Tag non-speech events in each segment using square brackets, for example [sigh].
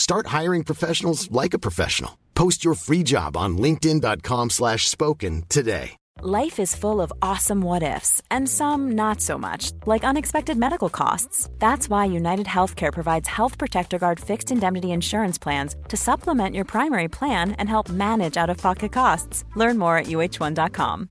Start hiring professionals like a professional. Post your free job on linkedin.com slash spoken today. Life is full of awesome what ifs and some not so much, like unexpected medical costs. That's why United Healthcare provides Health Protector Guard fixed indemnity insurance plans to supplement your primary plan and help manage out-of-pocket costs. Learn more at uh1.com.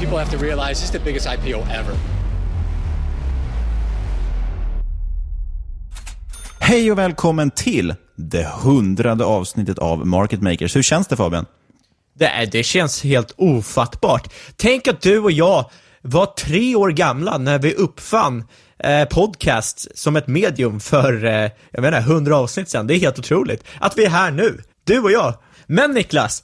People have to realize this is the biggest IPO ever. Hej och välkommen till det hundrade avsnittet av Market Makers. Hur känns det Fabian? Det, det känns helt ofattbart. Tänk att du och jag var tre år gamla när vi uppfann eh, podcast som ett medium för, eh, jag menar, hundra avsnitt sedan. Det är helt otroligt. Att vi är här nu, du och jag. Men Niklas,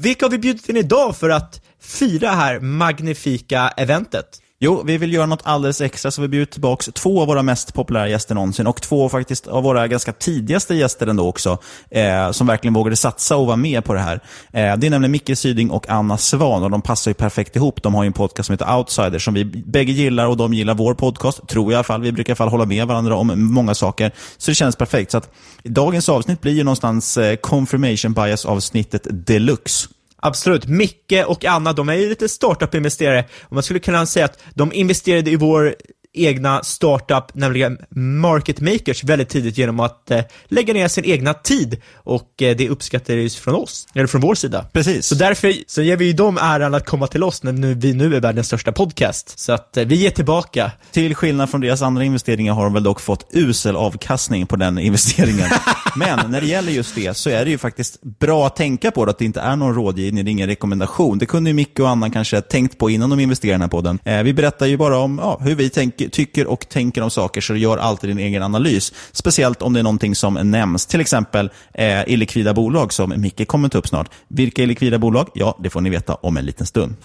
vilka har vi bjudit in idag för att fira det här magnifika eventet? Jo, vi vill göra något alldeles extra så vi bjuder tillbaka två av våra mest populära gäster någonsin och två faktiskt av våra ganska tidigaste gäster ändå också, eh, som verkligen vågade satsa och vara med på det här. Eh, det är nämligen Micke Syding och Anna Svan och de passar ju perfekt ihop. De har ju en podcast som heter Outsider som vi bägge gillar och de gillar vår podcast, tror jag i alla fall. Vi brukar i alla fall hålla med varandra om många saker, så det känns perfekt. Så att dagens avsnitt blir ju någonstans eh, confirmation bias-avsnittet deluxe. Absolut. Micke och Anna, de är ju lite startup-investerare. Och man skulle kunna säga att de investerade i vår egna startup, nämligen Market Makers, väldigt tidigt genom att eh, lägga ner sin egna tid och eh, det uppskattades från oss, eller från vår sida. Precis. Så därför så ger vi ju dem äran att komma till oss när nu, vi nu är världens största podcast. Så att eh, vi ger tillbaka. Till skillnad från deras andra investeringar har de väl dock fått usel avkastning på den investeringen. [laughs] Men när det gäller just det så är det ju faktiskt bra att tänka på det, att det inte är någon rådgivning, det är ingen rekommendation. Det kunde ju Micke och Anna kanske tänkt på innan de investerade i den här podden. Eh, vi berättar ju bara om ja, hur vi tänker, tycker och tänker om saker, så gör alltid din egen analys. Speciellt om det är någonting som nämns, till exempel eh, illikvida bolag som Micke kommer ta upp snart. Vilka illikvida bolag? Ja, det får ni veta om en liten stund.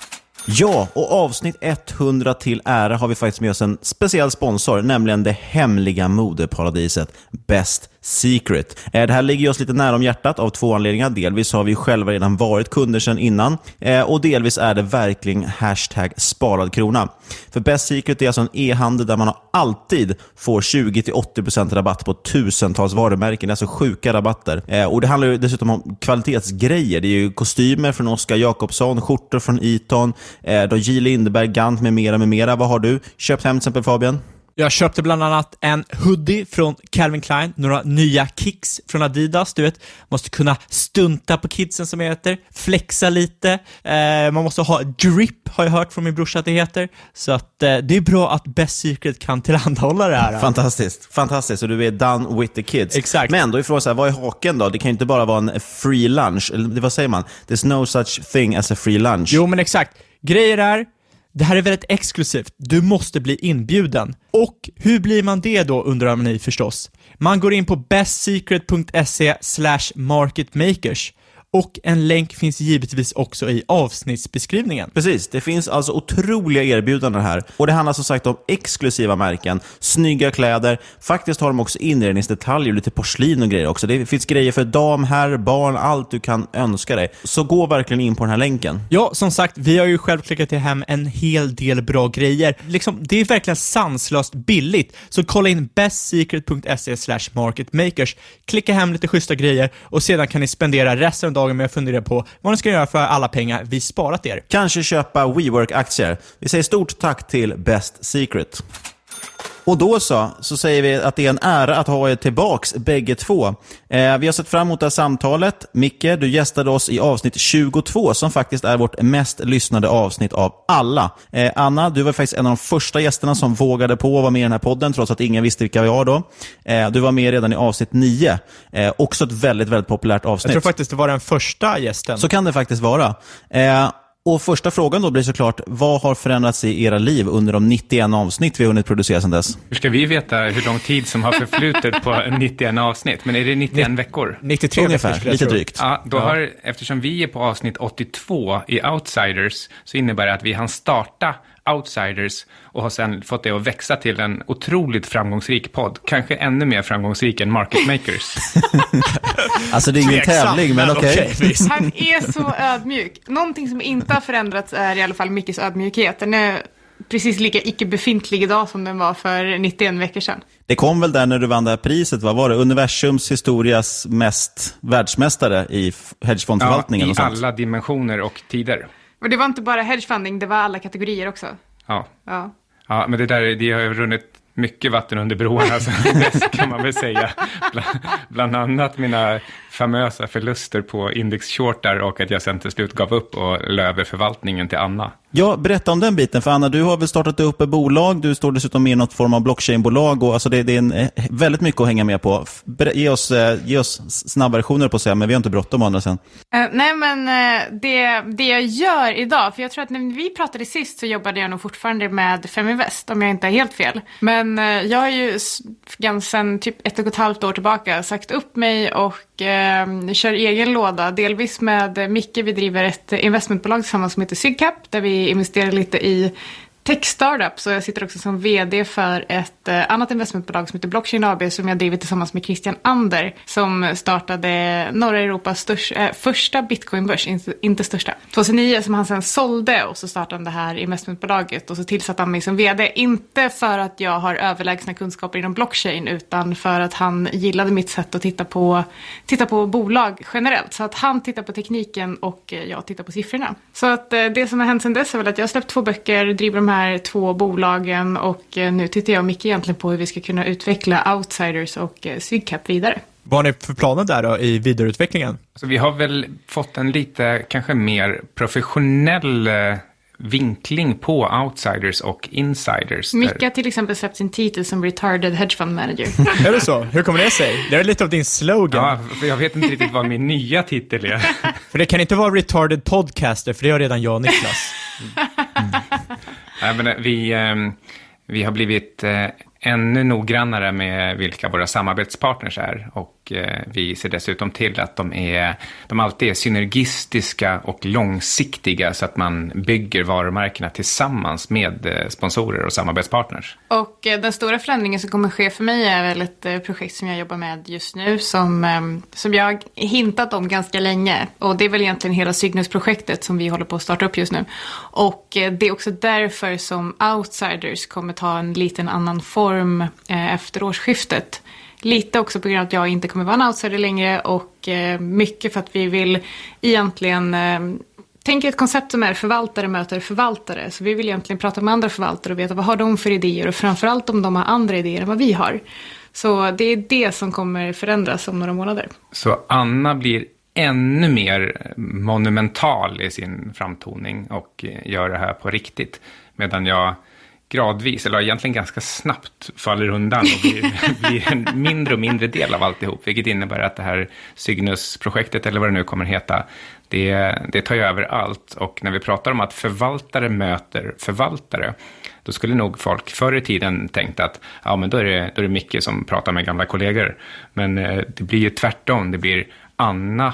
Ja, och avsnitt 100 till ära har vi faktiskt med oss en speciell sponsor, nämligen det hemliga modeparadiset Best Secret. Eh, det här ligger oss lite nära om hjärtat av två anledningar. Delvis har vi själva redan varit kunder sedan innan eh, och delvis är det verkligen hashtag sparad krona. För Best Secret är alltså en e-handel där man alltid får 20-80% rabatt på tusentals varumärken. Det är alltså sjuka rabatter. Eh, och Det handlar dessutom om kvalitetsgrejer. Det är ju kostymer från Oskar Jakobsson, skjortor från Eton, J. Lindeberg, Gant med mera, med mera. Vad har du köpt hem till exempel Fabian? Jag köpte bland annat en hoodie från Calvin Klein, några nya kicks från Adidas, du vet, måste kunna stunta på kidsen som det heter, flexa lite, eh, man måste ha drip, har jag hört från min brorsa att det heter, så att eh, det är bra att Best Secret kan tillhandahålla det här. Fantastiskt, fantastiskt. Och du är done with the kids. Exakt. Men då är frågan så här, vad är haken då? Det kan ju inte bara vara en free lunch, eller vad säger man? There's no such thing as a free lunch. Jo, men exakt. Grejer är, det här är väldigt exklusivt. Du måste bli inbjuden. Och hur blir man det då, undrar ni förstås. Man går in på bestsecret.se marketmakers och en länk finns givetvis också i avsnittsbeskrivningen. Precis, det finns alltså otroliga erbjudanden här. Och det handlar som sagt om exklusiva märken, snygga kläder. Faktiskt har de också inredningsdetaljer, lite porslin och grejer också. Det finns grejer för dam, herr, barn, allt du kan önska dig. Så gå verkligen in på den här länken. Ja, som sagt, vi har ju själv klickat hem en hel del bra grejer. Liksom, det är verkligen sanslöst billigt. Så kolla in bestsecret.se marketmakers, klicka hem lite schyssta grejer och sedan kan ni spendera resten dagen med att fundera på vad ni ska göra för alla pengar vi sparat er. Kanske köpa WeWork-aktier. Vi säger stort tack till Best Secret. Och då så, så säger vi att det är en ära att ha er tillbaks bägge två. Eh, vi har sett fram emot det här samtalet. Micke, du gästade oss i avsnitt 22 som faktiskt är vårt mest lyssnade avsnitt av alla. Eh, Anna, du var faktiskt en av de första gästerna som vågade på att vara med i den här podden trots att ingen visste vilka vi var då. Eh, du var med redan i avsnitt 9. Eh, också ett väldigt, väldigt populärt avsnitt. Jag tror faktiskt det var den första gästen. Så kan det faktiskt vara. Och första frågan då blir såklart, vad har förändrats i era liv under de 91 avsnitt vi har hunnit producera sedan dess? Hur ska vi veta hur lång tid som har förflutit på [laughs] 91 avsnitt? Men är det 91 veckor? 93 Ungefär, veckor, lite drygt. Ja, då har, eftersom vi är på avsnitt 82 i Outsiders så innebär det att vi hann starta Outsiders och har sen fått det att växa till en otroligt framgångsrik podd. Kanske ännu mer framgångsrik än Market Makers. [laughs] Alltså det är ingen Tveksam, tävling, men okej. visst. Han är så ödmjuk. Någonting som inte har förändrats är i alla fall Mickes ödmjukhet. Den är precis lika icke-befintlig idag som den var för 91 veckor sedan. Det kom väl där när du vann det här priset, vad var det? Universums historias mest världsmästare i hedgefondförvaltningen ja, och I sånt. alla dimensioner och tider. Och det var inte bara hedgefunding, det var alla kategorier också. Ja. Ja. Ja, men det där, det har runnit mycket vatten under broarna sen [laughs] dess kan man väl säga. Bland, bland annat mina famösa förluster på indexshortar och att jag sen till slut gav upp och la över förvaltningen till Anna. Ja, berätta om den biten. För Anna, du har väl startat upp ett bolag, du står dessutom med i något form av blockchainbolag. Och alltså det, det är en, eh, väldigt mycket att hänga med på. Ge oss, eh, ge oss snabbversioner på att säga, men vi har inte bråttom andra sen. Uh, nej men uh, det, det jag gör idag, för jag tror att när vi pratade sist så jobbade jag nog fortfarande med Feminvest om jag inte är helt fel. Men uh, jag har ju ganska sen typ ett och ett halvt år tillbaka sagt upp mig och eh, kör egen låda. Delvis med Micke, vi driver ett investmentbolag tillsammans som heter Sygcap där vi investerar lite i tech startup. Så jag sitter också som vd för ett eh, annat investmentbolag som heter Blockchain AB som jag driver tillsammans med Christian Ander som startade norra Europas största, eh, första bitcoinbörs, inte, inte största. 2009 som han sen sålde och så startade han det här investmentbolaget och så tillsatte han mig som vd. Inte för att jag har överlägsna kunskaper inom blockchain utan för att han gillade mitt sätt att titta på, titta på bolag generellt. Så att han tittar på tekniken och jag tittar på siffrorna. Så att eh, det som har hänt sen dess är väl att jag har släppt två böcker, driver de här två bolagen och eh, nu tittar jag mycket egentligen på hur vi ska kunna utveckla Outsiders och eh, Sygcap vidare. Vad har ni för planer där då i vidareutvecklingen? Så vi har väl fått en lite kanske mer professionell eh, vinkling på outsiders och insiders. Micke har till exempel släppt sin titel som Retarded Hedge Fund Manager. [laughs] Är det så? Hur kommer det sig? Det är lite av din slogan. Ja, för jag vet inte riktigt vad min nya titel är. [laughs] För det kan inte vara retarded podcaster, för det har redan jag och Niklas. Nej, [laughs] men eh, vi, ehm, vi har blivit eh, ännu noggrannare med vilka våra samarbetspartners är. Och Eh, vi ser dessutom till att de, är, de alltid är synergistiska och långsiktiga så att man bygger varumärkena tillsammans med eh, sponsorer och samarbetspartners. Och eh, den stora förändringen som kommer ske för mig är väl ett projekt som jag jobbar med just nu som, som jag har hintat om ganska länge. Och det är väl egentligen hela Cygnus-projektet som vi håller på att starta upp just nu. Och det är också därför som Outsiders kommer ta en liten annan form efter årsskiftet. Lite också på grund av att jag inte kommer vara en outsider längre och eh, mycket för att vi vill egentligen eh, tänk ett koncept som är förvaltare möter förvaltare. Så vi vill egentligen prata med andra förvaltare och veta vad har de för idéer och framförallt om de har andra idéer än vad vi har. Så det är det som kommer förändras om några månader. Så Anna blir ännu mer monumental i sin framtoning och eh, gör det här på riktigt. Medan jag gradvis, eller egentligen ganska snabbt, faller undan och blir, [laughs] blir en mindre och mindre del av alltihop. Vilket innebär att det här Cygnus-projektet, eller vad det nu kommer heta, det, det tar ju över allt. Och när vi pratar om att förvaltare möter förvaltare, då skulle nog folk förr i tiden tänkt att ja, men då är, det, då är det Micke som pratar med gamla kollegor. Men eh, det blir ju tvärtom, det blir Anna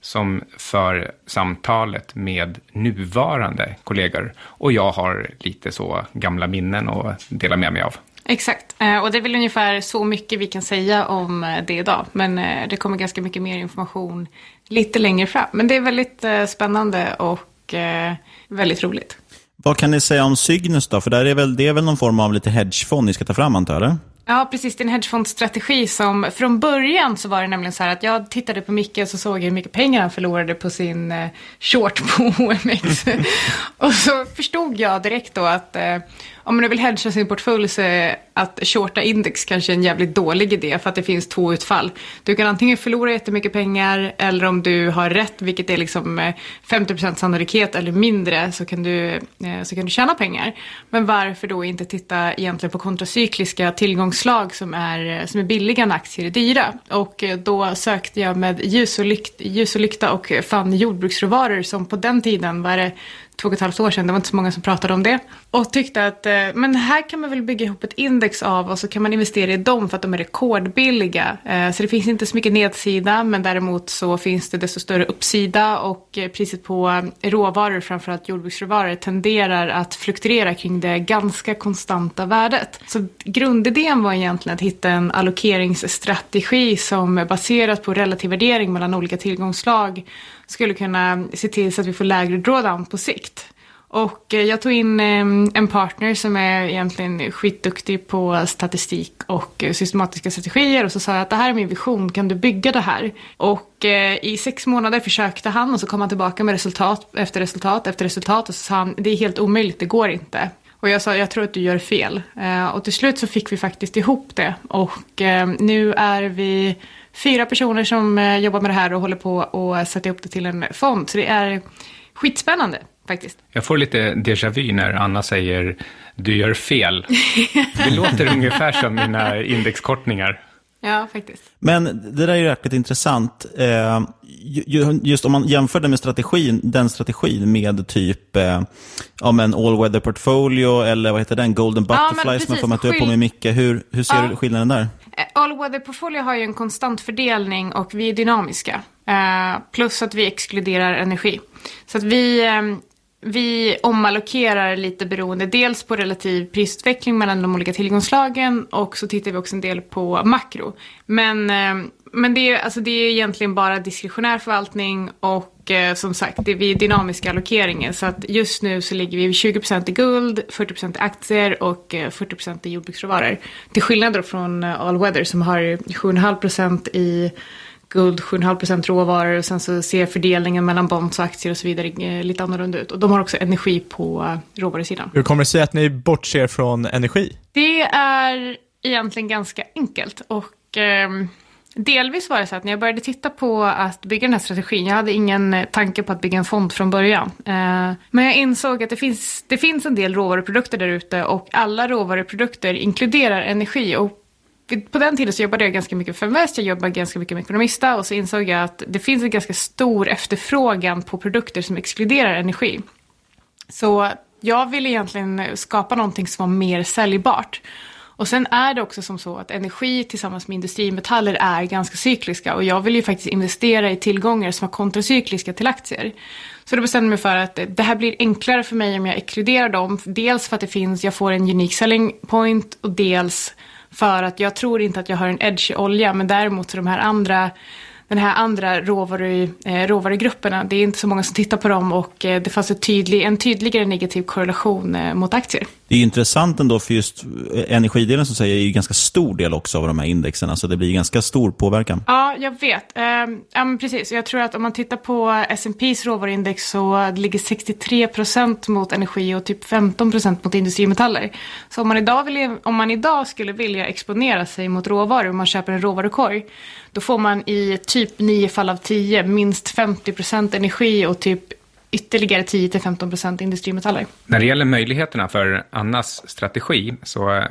som för samtalet med nuvarande kollegor. Och jag har lite så gamla minnen att dela med mig av. Exakt, eh, och det är väl ungefär så mycket vi kan säga om eh, det idag. Men eh, det kommer ganska mycket mer information lite längre fram. Men det är väldigt spännande och väldigt roligt. Vad kan ni säga om Cygnus då? För där är väl, det är väl någon form av lite hedgefond ni ska ta fram antar jag? Ja, precis. Det är en hedgefondstrategi som från början så var det nämligen så här att jag tittade på Micke och så såg jag hur mycket pengar han förlorade på sin eh, short på [laughs] OMX. [laughs] och så förstod jag direkt då att eh, om man vill hedga sin portfölj så är att shorta index kanske en jävligt dålig idé för att det finns två utfall. Du kan antingen förlora jättemycket pengar eller om du har rätt, vilket är liksom eh, 50% sannolikhet eller mindre, så kan, du, eh, så kan du tjäna pengar. Men varför då inte titta egentligen på kontracykliska tillgångsslag som är, eh, som är billiga när aktier är dyra? Och då sökte jag med ljus och, lykt, ljus och lykta och fann jordbruksråvaror som på den tiden var det två och ett halvt år sedan, det var inte så många som pratade om det. Och tyckte att eh, men här kan man väl bygga ihop ett index av och så kan man investera i dem för att de är rekordbilliga. Eh, så det finns inte så mycket nedsida men däremot så finns det desto större uppsida och eh, priset på råvaror, framförallt jordbruksråvaror, tenderar att fluktuera kring det ganska konstanta värdet. Så grundidén var egentligen att hitta en allokeringsstrategi som baserat på relativ värdering mellan olika tillgångsslag skulle kunna se till så att vi får lägre drawdown på sikt. Och eh, jag tog in ehm, en partner som är egentligen skitduktig på statistik och eh, systematiska strategier och så sa jag att det här är min vision, kan du bygga det här? Och eh, i sex månader försökte han och så kom han tillbaka med resultat efter resultat efter resultat och så sa han det är helt omöjligt, det går inte. Och jag sa, jag tror att du gör fel. och till slut så fick vi faktiskt ihop det. Och nu är vi fyra personer som jobbar med det här och håller på att sätta ihop det till en fond. Så det är skitspännande faktiskt. Jag får lite déjà vu när Anna säger du gör fel. [laughs] Det låter ungefär som mina indexkortningar. Ja, faktiskt. Men det där är ju rätt intressant. Eh, just om man jämför det med strategin, den strategin med typ eh, ja, en all weather portfolio eller vad heter den, golden butterfly ja, som jag får att du är på med Micke. Hur, hur ser ja. du skillnaden där? Eh, all weather portfolio har ju en konstant fördelning och vi är dynamiska. plus att vi exkluderar energi. Så att vi, vi omallokerar lite beroende dels på relativ prisutveckling mellan de olika tillgångslagen och så tittar vi också en del på makro. Men, eh, men det, är, alltså det är egentligen bara diskretionär förvaltning och eh, som sagt det är vi dynamiska allokeringen. Så att just nu så ligger vi 20% i guld, 40% i aktier och eh, 40% i jordbruksråvaror. Till skillnad då från All Weather som har 7,5% i guld, 7,5% råvaror och sen så ser fördelningen mellan bonds och aktier och så vidare eh, lite annorlunda ut. Och de har också energi på eh, råvarusidan. Hur kommer det sig att ni bortser från energi? Det är egentligen ganska enkelt och eh, delvis var det så att när jag började titta på att bygga den här strategin, jag hade ingen eh, tanke på att bygga en fond från början. Eh, men jag insåg att det finns, det finns en del råvaruprodukter där ute och alla råvaruprodukter inkluderar energi och på den tiden så jobbade jag ganska mycket för Invest, jag jobbade ganska mycket med Ekonomista och så insåg jag att det finns en ganska stor efterfrågan på produkter som exkluderar energi. Så jag ville egentligen skapa någonting som var mer säljbart. Och sen är det också som så att energi tillsammans med industrimetaller är ganska cykliska och jag vill ju faktiskt investera i tillgångar som är kontracykliska till aktier. Så då bestämde jag mig för att det här blir enklare för mig om jag exkluderar dem. Dels för att det finns, jag får en unik selling point och dels för att jag tror inte att jag har en edge i olja, men däremot så de här andra den här andra råvaru, eh, råvarugrupperna, det är inte så många som tittar på dem och eh, det fanns tydlig, en tydligare negativ korrelation eh, mot aktier. Det är intressant ändå för just energidelen som säger är ju en ganska stor del också av de här indexen. Så det blir ganska stor påverkan. Ja, jag vet. Um, ja, men precis. Jag tror att om man tittar på S&P's råvaruindex så ligger 63 procent mot energi och typ 15 procent mot industrimetaller. Så om man, idag vill, om man idag skulle vilja exponera sig mot råvaror, om man köper en råvarukorg, då får man i typ 9 fall av 10 minst 50 procent energi och typ ytterligare 10-15% industrimetaller. När det gäller möjligheterna för Annas strategi, så eh,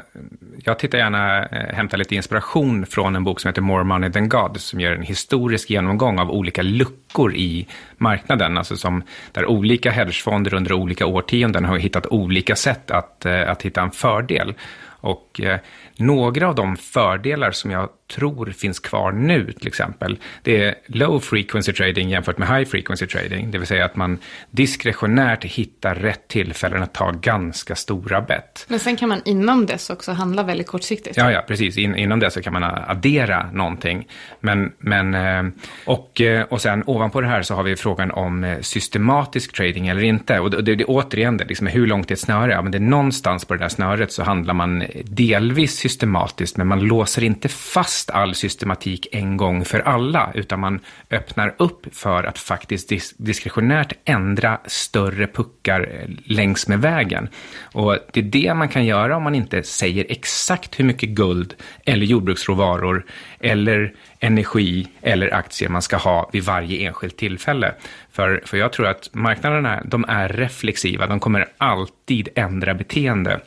jag tittar gärna, eh, hämtar lite inspiration från en bok som heter More Money Than God, som gör en historisk genomgång av olika luckor i marknaden, alltså som där olika hedgefonder under olika årtionden har hittat olika sätt att, eh, att hitta en fördel. Och eh, några av de fördelar som jag tror finns kvar nu, till exempel, det är low frequency trading jämfört med high frequency trading. Det vill säga att man diskretionärt hittar rätt tillfällen att ta ganska stora bett. Men sen kan man inom dess också handla väldigt kortsiktigt. Ja, ja, precis. In, inom det så kan man addera någonting. Men, men, eh, och, eh, och sen ovanpå det här så har vi frågan om eh, systematisk trading eller inte. Och det, det, det återigen, det, liksom, hur långt är ett snöre? Ja, men det är någonstans på det där snöret så handlar man delvis systematiskt, men man låser inte fast all systematik en gång för alla, utan man öppnar upp för att faktiskt dis diskretionärt ändra större puckar eh, längs med vägen. Och det är det man kan göra om man inte säger exakt hur mycket guld eller jordbruksråvaror eller energi eller aktier man ska ha vid varje enskilt tillfälle. För, för jag tror att marknaderna, de är reflexiva, de kommer alltid ändra beteende.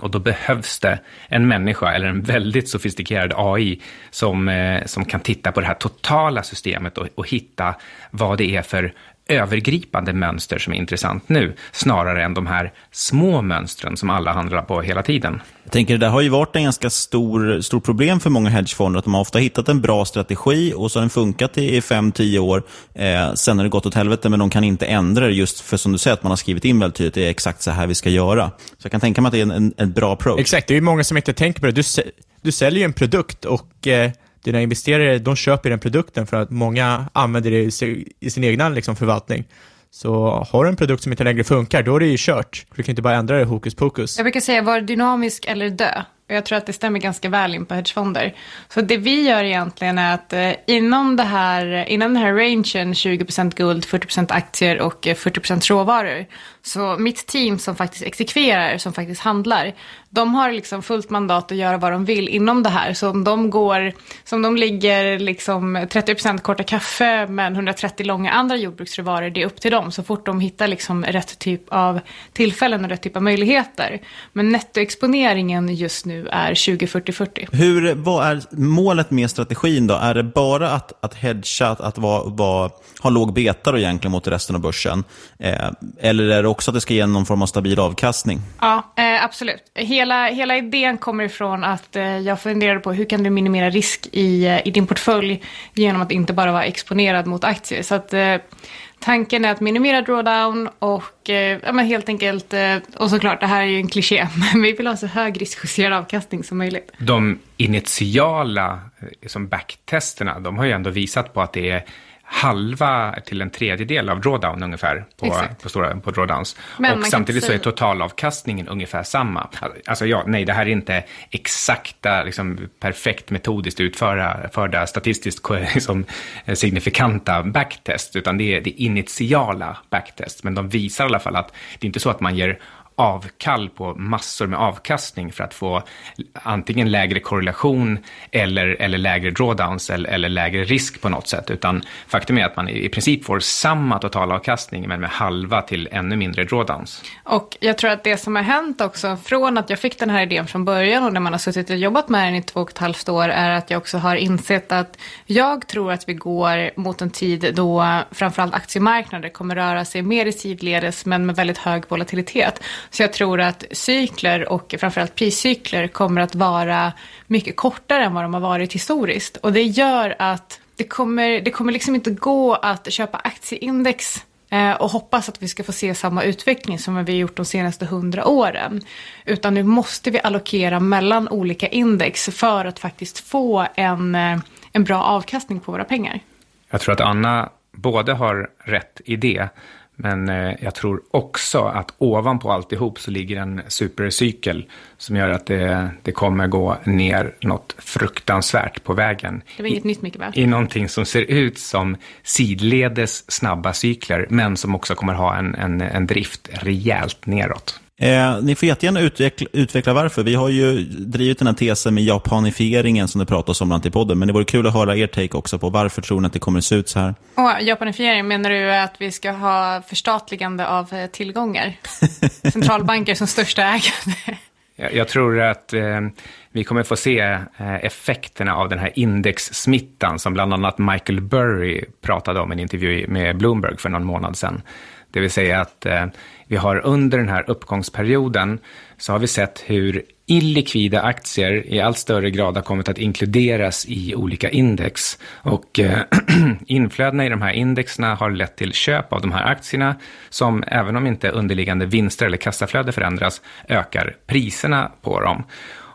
Och då behövs det en människa eller en väldigt sofistikerad AI som, eh, som kan titta på det här totala systemet och, och hitta vad det är för övergripande mönster som är intressant nu, snarare än de här små mönstren som alla handlar på hela tiden. Jag tänker, det har ju varit en ganska stor, stor problem för många hedgefonder, att de har ofta hittat en bra strategi och så har den funkat i 5-10 år. Eh, sen har det gått åt helvete, men de kan inte ändra det just för som du säger, att man har skrivit in väldigt tydligt, det är exakt så här vi ska göra. Så jag kan tänka mig att det är en, en, en bra approach. Exakt, det är många som inte tänker på det. Du, du säljer ju en produkt och eh dina investerare, de köper den produkten för att många använder det i sin egna liksom, förvaltning. Så har du en produkt som inte längre funkar, då är det ju kört. Du kan inte bara ändra det hokus pokus. Jag brukar säga, var dynamisk eller dö. Och jag tror att det stämmer ganska väl in på hedgefonder. Så det vi gör egentligen är att eh, inom, det här, inom den här rangen, 20% guld, 40% aktier och eh, 40% råvaror. Så mitt team som faktiskt exekverar, som faktiskt handlar, de har liksom fullt mandat att göra vad de vill inom det här. Så om de går, som de ligger liksom 30% korta kaffe men 130 långa andra jordbruksråvaror, det är upp till dem. Så fort de hittar liksom rätt typ av tillfällen och rätt typ av möjligheter. Men nettoexponeringen just nu är 20-40-40. Hur, vad är målet med strategin då? Är det bara att, att hedga, att, att vara, vara, ha låg beta då egentligen mot resten av börsen? Eh, eller är det också att det ska ge någon form av stabil avkastning? Ja, eh, absolut. Hela, hela idén kommer ifrån att eh, jag funderade på hur kan du minimera risk i, eh, i din portfölj genom att inte bara vara exponerad mot aktier. Så att eh, tanken är att minimera drawdown och eh, ja, men helt enkelt, eh, och såklart det här är ju en kliché, [laughs] men vi vill ha så hög riskjusterad avkastning som möjligt. De initiala eh, som backtesterna, de har ju ändå visat på att det är halva till en tredjedel av drawdown ungefär på, på, stora, på drawdowns. Men och samtidigt så är totalavkastningen ungefär samma. Alltså ja, nej, det här är inte exakta, liksom, perfekt metodiskt utförda förda, statistiskt [laughs] liksom, signifikanta backtest, utan det är det initiala backtest. Men de visar i alla fall att det är inte så att man ger avkall på massor med avkastning för att få antingen lägre korrelation eller, eller lägre drawdowns eller, eller lägre risk på något sätt. Utan faktum är att man i princip får samma totalavkastning men med halva till ännu mindre drawdowns. Och jag tror att det som har hänt också från att jag fick den här idén från början och när man har suttit och jobbat med den i två och ett halvt år är att jag också har insett att jag tror att vi går mot en tid då framförallt aktiemarknader kommer röra sig mer i sidledes men med väldigt hög volatilitet. Så jag tror att cykler och framförallt priscykler kommer att vara mycket kortare än vad de har varit historiskt. Och det gör att det kommer, det kommer liksom inte gå att köpa aktieindex eh, och hoppas att vi ska få se samma utveckling som vi har gjort de senaste hundra åren. Utan nu måste vi allokera mellan olika index för att faktiskt få en, eh, en bra avkastning på våra pengar. Jag tror att Anna både har rätt i det, men eh, jag tror också att ovanpå alltihop så ligger en supercykel som gör att det, det kommer gå ner något fruktansvärt på vägen. Det var inget nytt Micke va? I någonting som ser ut som sidledes snabba cykler, men som också kommer ha en, en, en drift rejält neråt. Eh, ni får jättegärna utveckla, utveckla varför. Vi har ju drivit den här tesen med japanifieringen som det pratas om bland i podden, men det vore kul att höra er take också på varför tror ni att det kommer att se ut så här? Och japanifiering, menar du att vi ska ha förstatligande av eh, tillgångar? [laughs] Centralbanker som största ägare? Jag, jag tror att eh, vi kommer få se eh, effekterna av den här indexsmittan som bland annat Michael Burry pratade om i en intervju med Bloomberg för någon månad sedan. Det vill säga att eh, vi har under den här uppgångsperioden så har vi sett hur illikvida aktier i allt större grad har kommit att inkluderas i olika index. Och eh, [clears throat] inflödena i de här indexerna har lett till köp av de här aktierna som, även om inte underliggande vinster eller kassaflöde förändras, ökar priserna på dem.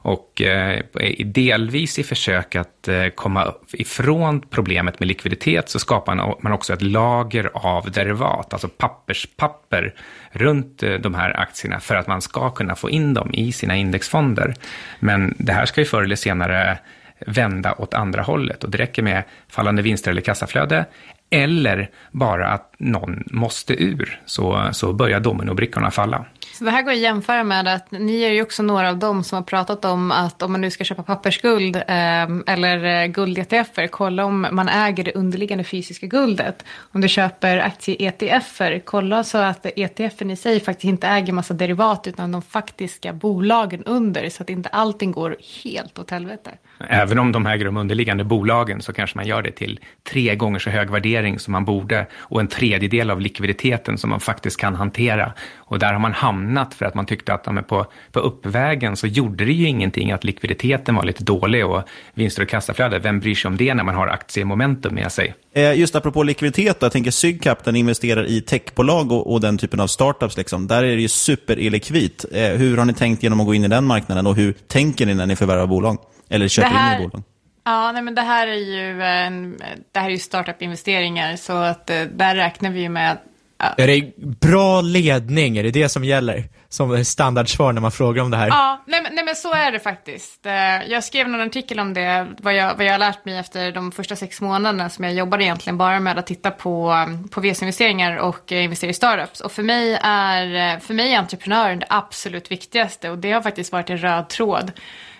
Och eh, delvis i försök att eh, komma ifrån problemet med likviditet så skapar man också ett lager av derivat, alltså papperspapper runt eh, de här aktierna för att man ska kunna få in dem i sina indexfonder. Men det här ska ju förr eller senare vända åt andra hållet och det räcker med fallande vinster eller kassaflöde eller bara att någon måste ur, så, så börjar dominobrickorna falla. Så det här går att jämföra med att ni är ju också några av dem som har pratat om att om man nu ska köpa pappersguld ehm, eh, eller guld-ETFer, kolla om man äger det underliggande fysiska guldet. Om du köper aktie-ETFer, kolla så att ETFen i sig faktiskt inte äger massa derivat utan de faktiska bolagen under så att inte allting går helt åt helvete. Även om de äger de underliggande bolagen så kanske man gör det till tre gånger så hög värdering som man borde och en tredjedel av likviditeten som man faktiskt kan hantera. Och där har man hamnat för att man tyckte att ja, på, på uppvägen så gjorde det ju ingenting att likviditeten var lite dålig och vinster och kassaflöde. Vem bryr sig om det när man har aktiemomentum med sig? Eh, just apropå likviditet, jag tänker Sygcap den investerar i techbolag och, och den typen av startups. Liksom. Där är det ju superillikvitt. Eh, hur har ni tänkt genom att gå in i den marknaden och hur tänker ni när ni förvärvar bolag? Eller köper här, in i bolag? Ja, nej, men det här är ju, en, det här är ju startup-investeringar så att eh, där räknar vi ju med Ja. Är det bra ledning? Är det det som gäller? Som standardsvar när man frågar om det här? Ja, nej, nej men så är det faktiskt. Eh, jag skrev en artikel om det, vad jag, vad jag har lärt mig efter de första sex månaderna som jag jobbade egentligen bara med att titta på, på VC-investeringar och eh, investera i startups. Och för mig är, eh, för mig är entreprenören det absolut viktigaste och det har faktiskt varit en röd tråd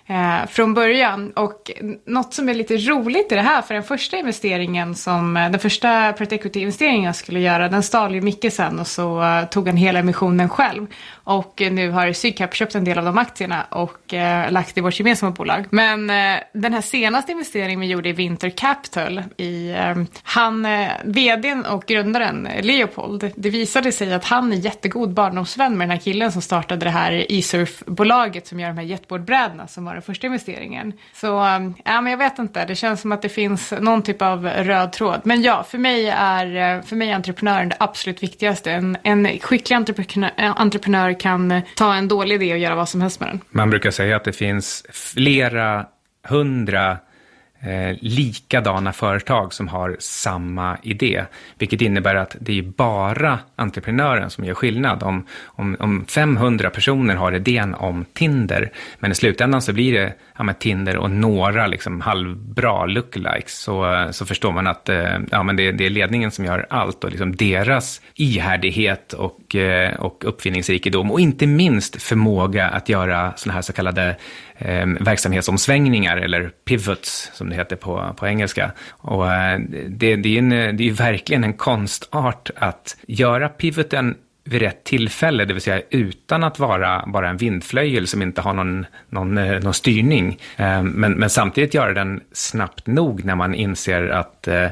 eh, från början. Och något som är lite roligt i det här, för den första investeringen som, eh, den första Private Equity-investeringen jag skulle göra, den stal ju Micke sen och så eh, tog han hela emissionen själv. Och nu har Sydcap köpt en del av de aktierna och eh, lagt i vårt gemensamma bolag. Men eh, den här senaste investeringen vi gjorde i Winter Capital, i, eh, han, eh, vdn och grundaren Leopold, det visade sig att han är jättegod barndomsvän med den här killen som startade det här E-surfbolaget som gör de här jetboardbrädorna som var den första investeringen. Så ja, men jag vet inte, det känns som att det finns någon typ av röd tråd. Men ja, för mig är, för mig är entreprenören det absolut viktigaste. En, en skicklig entreprenör, entreprenör kan eh, ta en dålig idé och göra vad som helst med den. Man brukar säga att det finns flera hundra eh, likadana företag som har samma idé. Vilket innebär att det är bara entreprenören som gör skillnad. Om, om, om 500 personer har idén om Tinder, men i slutändan så blir det ja, Tinder och några liksom halvbra lookalikes, så, så förstår man att eh, ja, men det, det, är ledningen som gör allt och liksom deras ihärdighet och, eh, och uppfinningsrikedom och inte minst förmåga att göra sådana här så kallade eh, verksamhetsomsvängningar eller pivots som det heter på, på engelska. Och eh, det, det, är en, det är verkligen en konstart att göra pivoten vid rätt tillfälle, det vill säga utan att vara bara en vindflöjel som inte har någon, någon, eh, någon styrning. Eh, men, men samtidigt göra den snabbt nog när man inser att eh,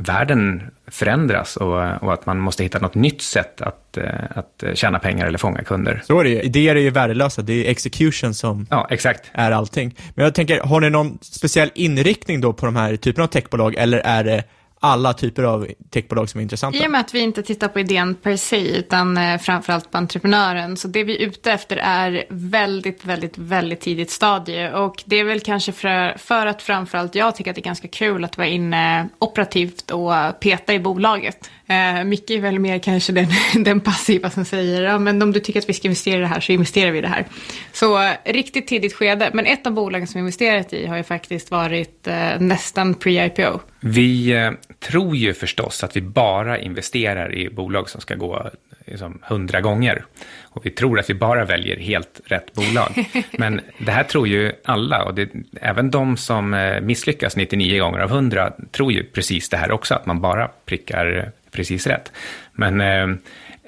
världen förändras och, och, att man måste hitta något nytt sätt att, att tjäna pengar eller fånga kunder. Så är det ju. Idéer är ju värdelösa. Det är execution som ja, exakt. är allting. Men jag tänker, har ni någon speciell inriktning då på de här typerna av techbolag eller är det alla typer av techbolag som är intressanta. I och med att vi inte tittar på idén per se, utan eh, framförallt på entreprenören. Så det vi är ute efter är väldigt, väldigt, väldigt tidigt stadie. Och det är väl kanske för, för att framförallt jag tycker att det är ganska kul att vara inne operativt och peta i bolaget. Eh, Micke är väl mer kanske den, [laughs] den passiva som säger, ja men om du tycker att vi ska investera i det här så investerar vi i det här. Så eh, riktigt tidigt skede, men ett av bolagen som vi investerat i har ju faktiskt varit eh, nästan pre-IPO. Vi eh, tror ju förstås att vi bara investerar i bolag som ska gå liksom, 100 gånger. Och vi tror att vi bara väljer helt rätt bolag. [laughs] Men det här tror ju alla, och det, även de som eh, misslyckas 99 gånger av 100 tror ju precis det här också, att man bara prickar precis rätt. Men eh,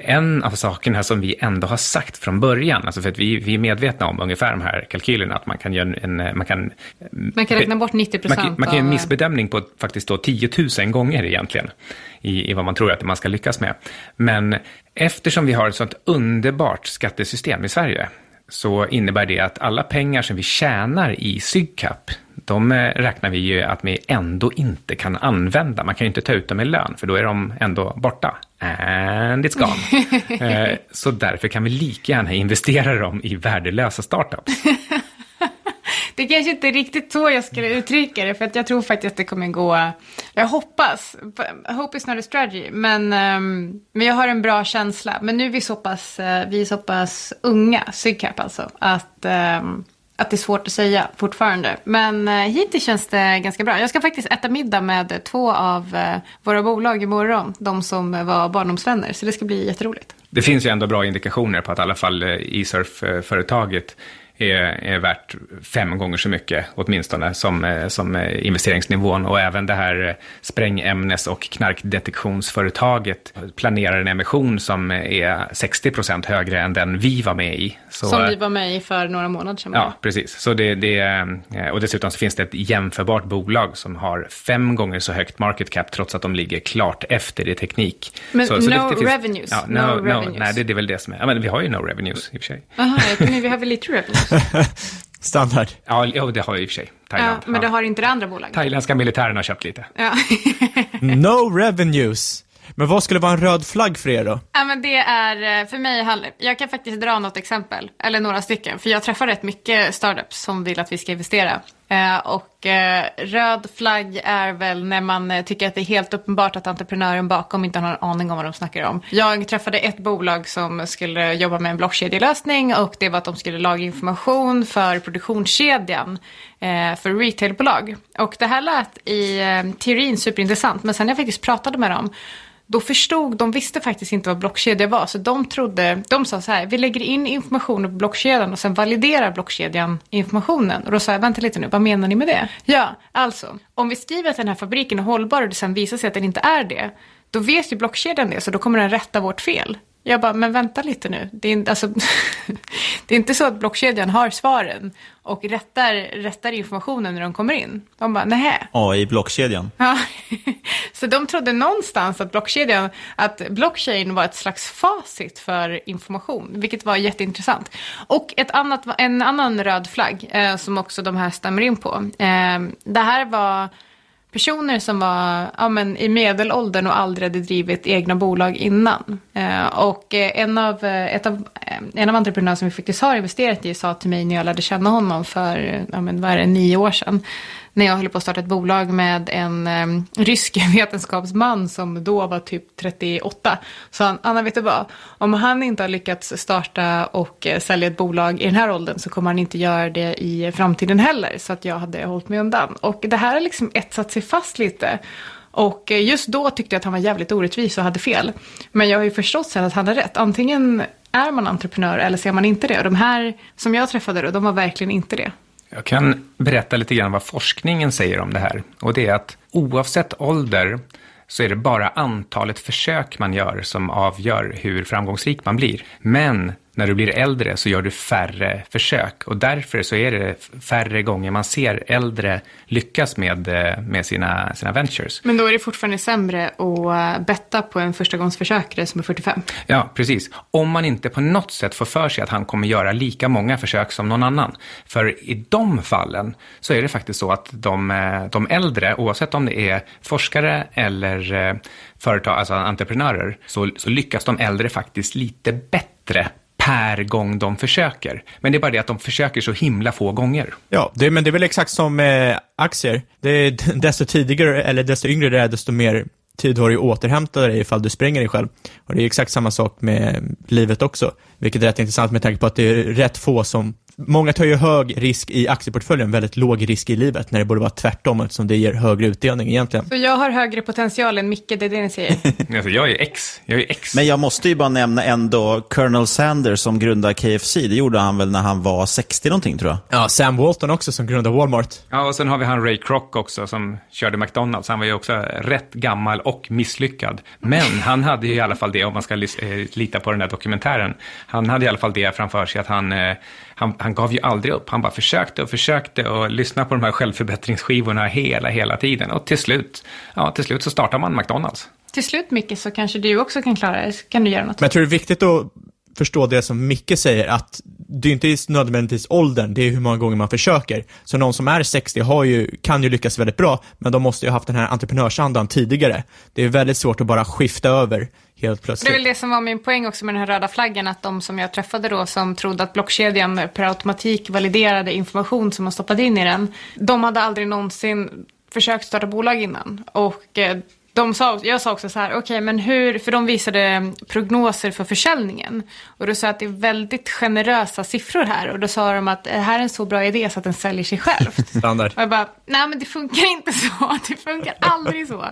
en av sakerna som vi ändå har sagt från början, alltså för att vi, vi är medvetna om ungefär de här kalkylerna, att man kan göra en... Man kan, man kan räkna bort 90 procent Man, man kan göra en missbedömning på faktiskt då 10 000 gånger egentligen, i, i vad man tror att man ska lyckas med. Men eftersom vi har ett sånt underbart skattesystem i Sverige, så innebär det att alla pengar som vi tjänar i Sygcap, de eh, räknar vi ju att vi ändå inte kan använda. Man kan ju inte ta ut dem i lön, för då är de ändå borta. And it's gone. [laughs] Eh, så därför kan vi lika gärna investera dem i värdelösa startups. [laughs] Det kanske inte är riktigt så jag skulle uttrycka det, för att jag tror faktiskt att det kommer gå, jag hoppas, hope is not a strategy, men, um, men jag har en bra känsla. Men nu är vi så pass, uh, vi är så pass unga, Sygcap alltså, att um, att det är svårt att säga fortfarande. Men eh, hittills känns det ganska bra. Jag ska faktiskt äta middag med två av eh, våra bolag imorgon. De som var barndomsvänner. Så det ska bli jätteroligt. Det finns ju ändå bra indikationer på att i alla fall eh, e-surf-företaget är, är värt fem gånger så mycket åtminstone som, eh, som eh, investeringsnivån. Och även det här sprängämnes och knarkdetektionsföretaget planerar en emission som är 60 procent högre än den vi var med i. Så, som vi var med i för några månader sedan. Ja, precis. Så det, det, eh, och dessutom så finns det ett jämförbart bolag som har fem gånger så högt market cap trots att de ligger klart efter i teknik. Men så, no så det, det finns, revenues? Ja, no, no, revenues. Nej, det, det är väl det som är. Ja, men vi har ju no revenues i och för sig. Jaha, men vi har väl lite revenues? [laughs] Standard. Ja, det har jag i och för sig. Thailand. Ja, men det har inte det andra bolaget? Thailändska militären har köpt lite. Ja. [laughs] no revenues. Men vad skulle vara en röd flagg för er då? Ja, men det är eh, för mig, jag kan faktiskt dra något exempel, eller några stycken, för jag träffar rätt mycket startups som vill att vi ska investera. Eh, och eh, röd flagg är väl när man eh, tycker att det är helt uppenbart att entreprenören bakom inte har någon aning om vad de snackar om. Jag träffade ett bolag som skulle jobba med en blockkedjelösning och det var att de skulle laga information för produktionskedjan för retailbolag. Och det här lät i teorin superintressant, men sen när jag faktiskt pratade med dem då förstod, de visste faktiskt inte vad blockkedja var. Så de trodde, de sa så här, vi lägger in informationen på blockkedjan och sen validerar blockkedjan informationen. Och då sa jag, vänta lite nu, vad menar ni med det? Ja, alltså, om vi skriver att den här fabriken är hållbar och det sen visar sig att den inte är det, då vet ju blockkedjan det, så då kommer den rätta vårt fel. Jag bara, men vänta lite nu. Det är, alltså, [laughs] det är inte så att blockkedjan har svaren och rättar, rättar informationen när de kommer in. De bara, nähä. Ja, i blockkedjan. Ja, [laughs] så de trodde någonstans att blockkedjan, att blockchain var ett slags facit för information, vilket var jätteintressant. Och ett annat, en annan röd flagg eh, som också de här stämmer in på. Eh, det här var personer som var ja, men, i medelåldern och aldrig hade drivit egna bolag innan. Eh, och eh, en av, eh, ett av, eh, en av entreprenörerna som vi faktiskt har investerat i sa till mig när jag lärde känna honom för ja, men, vad är det, nio år sedan när jag höll på att starta ett bolag med en um, rysk [laughs] vetenskapsman som då var typ 38. Så han, Anna, vet du vad? Om han inte har lyckats starta och uh, sälja ett bolag i den här åldern så kommer han inte göra det i framtiden heller. Så att jag hade hållit mig undan. Och det här har liksom etsat sig fast lite. Och eh, just då tyckte jag att han var jävligt orättvis och hade fel. Men jag har ju förstått sen att han har rätt. Antingen är man entreprenör eller så är man inte det. Och de här som jag träffade då, de var verkligen inte det. Jag kan berätta lite grann vad forskningen säger om det här. Och det är att oavsett ålder så är det bara antalet försök man gör som avgör hur framgångsrik man blir. Men när du blir äldre så gör du färre försök och därför så är det färre gånger man ser äldre lyckas med, eh, med sina, sina ventures. Men då är det fortfarande sämre att eh, betta på en förstagångsförsökare som är 45? Ja, precis. Om man inte på något sätt får för sig att han kommer göra lika många försök som någon annan. För i de fallen så är det faktiskt så att de, eh, de äldre, oavsett om det är forskare eller företag, alltså entreprenörer, så, så lyckas de äldre faktiskt lite bättre per gång de försöker. Men det är bara det att de försöker så himla få gånger. Ja, det, men det är väl exakt som med aktier. Det är, [laughs] desto tidigare eller desto yngre det är, desto mer tid har du att återhämta dig ifall du spränger dig själv. Och det är exakt samma sak med livet också, vilket är rätt intressant med tanke på att det är rätt få som Många tar ju hög risk i aktieportföljen, väldigt låg risk i livet, när det borde vara tvärtom eftersom det ger högre utdelning egentligen. Så jag har högre potential än Micke, det är det ni säger? [laughs] alltså, jag är X. Jag är X. Men jag måste ju bara nämna ändå Colonel Sanders som grundade KFC. Det gjorde han väl när han var 60 någonting tror jag. Ja, Sam Walton också som grundade Walmart. Ja, och sen har vi han Ray Kroc också som körde McDonalds. Han var ju också rätt gammal och misslyckad. Men han hade ju i alla fall det, om man ska lita på den där dokumentären. Han hade i alla fall det framför sig att han eh, han, han gav ju aldrig upp. Han bara försökte och försökte och lyssnade på de här självförbättringsskivorna hela, hela tiden. Och till slut, ja, till slut så startar man McDonalds. Till slut, Micke, så kanske du också kan klara det. Kan du göra något? Men jag tror det är viktigt att förstå det som Micke säger, att det är inte nödvändigtvis åldern, det är hur många gånger man försöker. Så någon som är 60 har ju, kan ju lyckas väldigt bra, men de måste ju ha haft den här entreprenörsandan tidigare. Det är väldigt svårt att bara skifta över helt plötsligt. Det är väl det som var min poäng också med den här röda flaggan, att de som jag träffade då som trodde att blockkedjan per automatik validerade information som man stoppade in i den, de hade aldrig någonsin försökt starta bolag innan. Och eh, de sa, jag sa också så här, okej okay, men hur, för de visade prognoser för försäljningen. Och då sa att det är väldigt generösa siffror här. Och då sa de att det här är en så bra idé så att den säljer sig själv. [laughs] Standard. Och jag bara, nej men det funkar inte så. Det funkar aldrig så.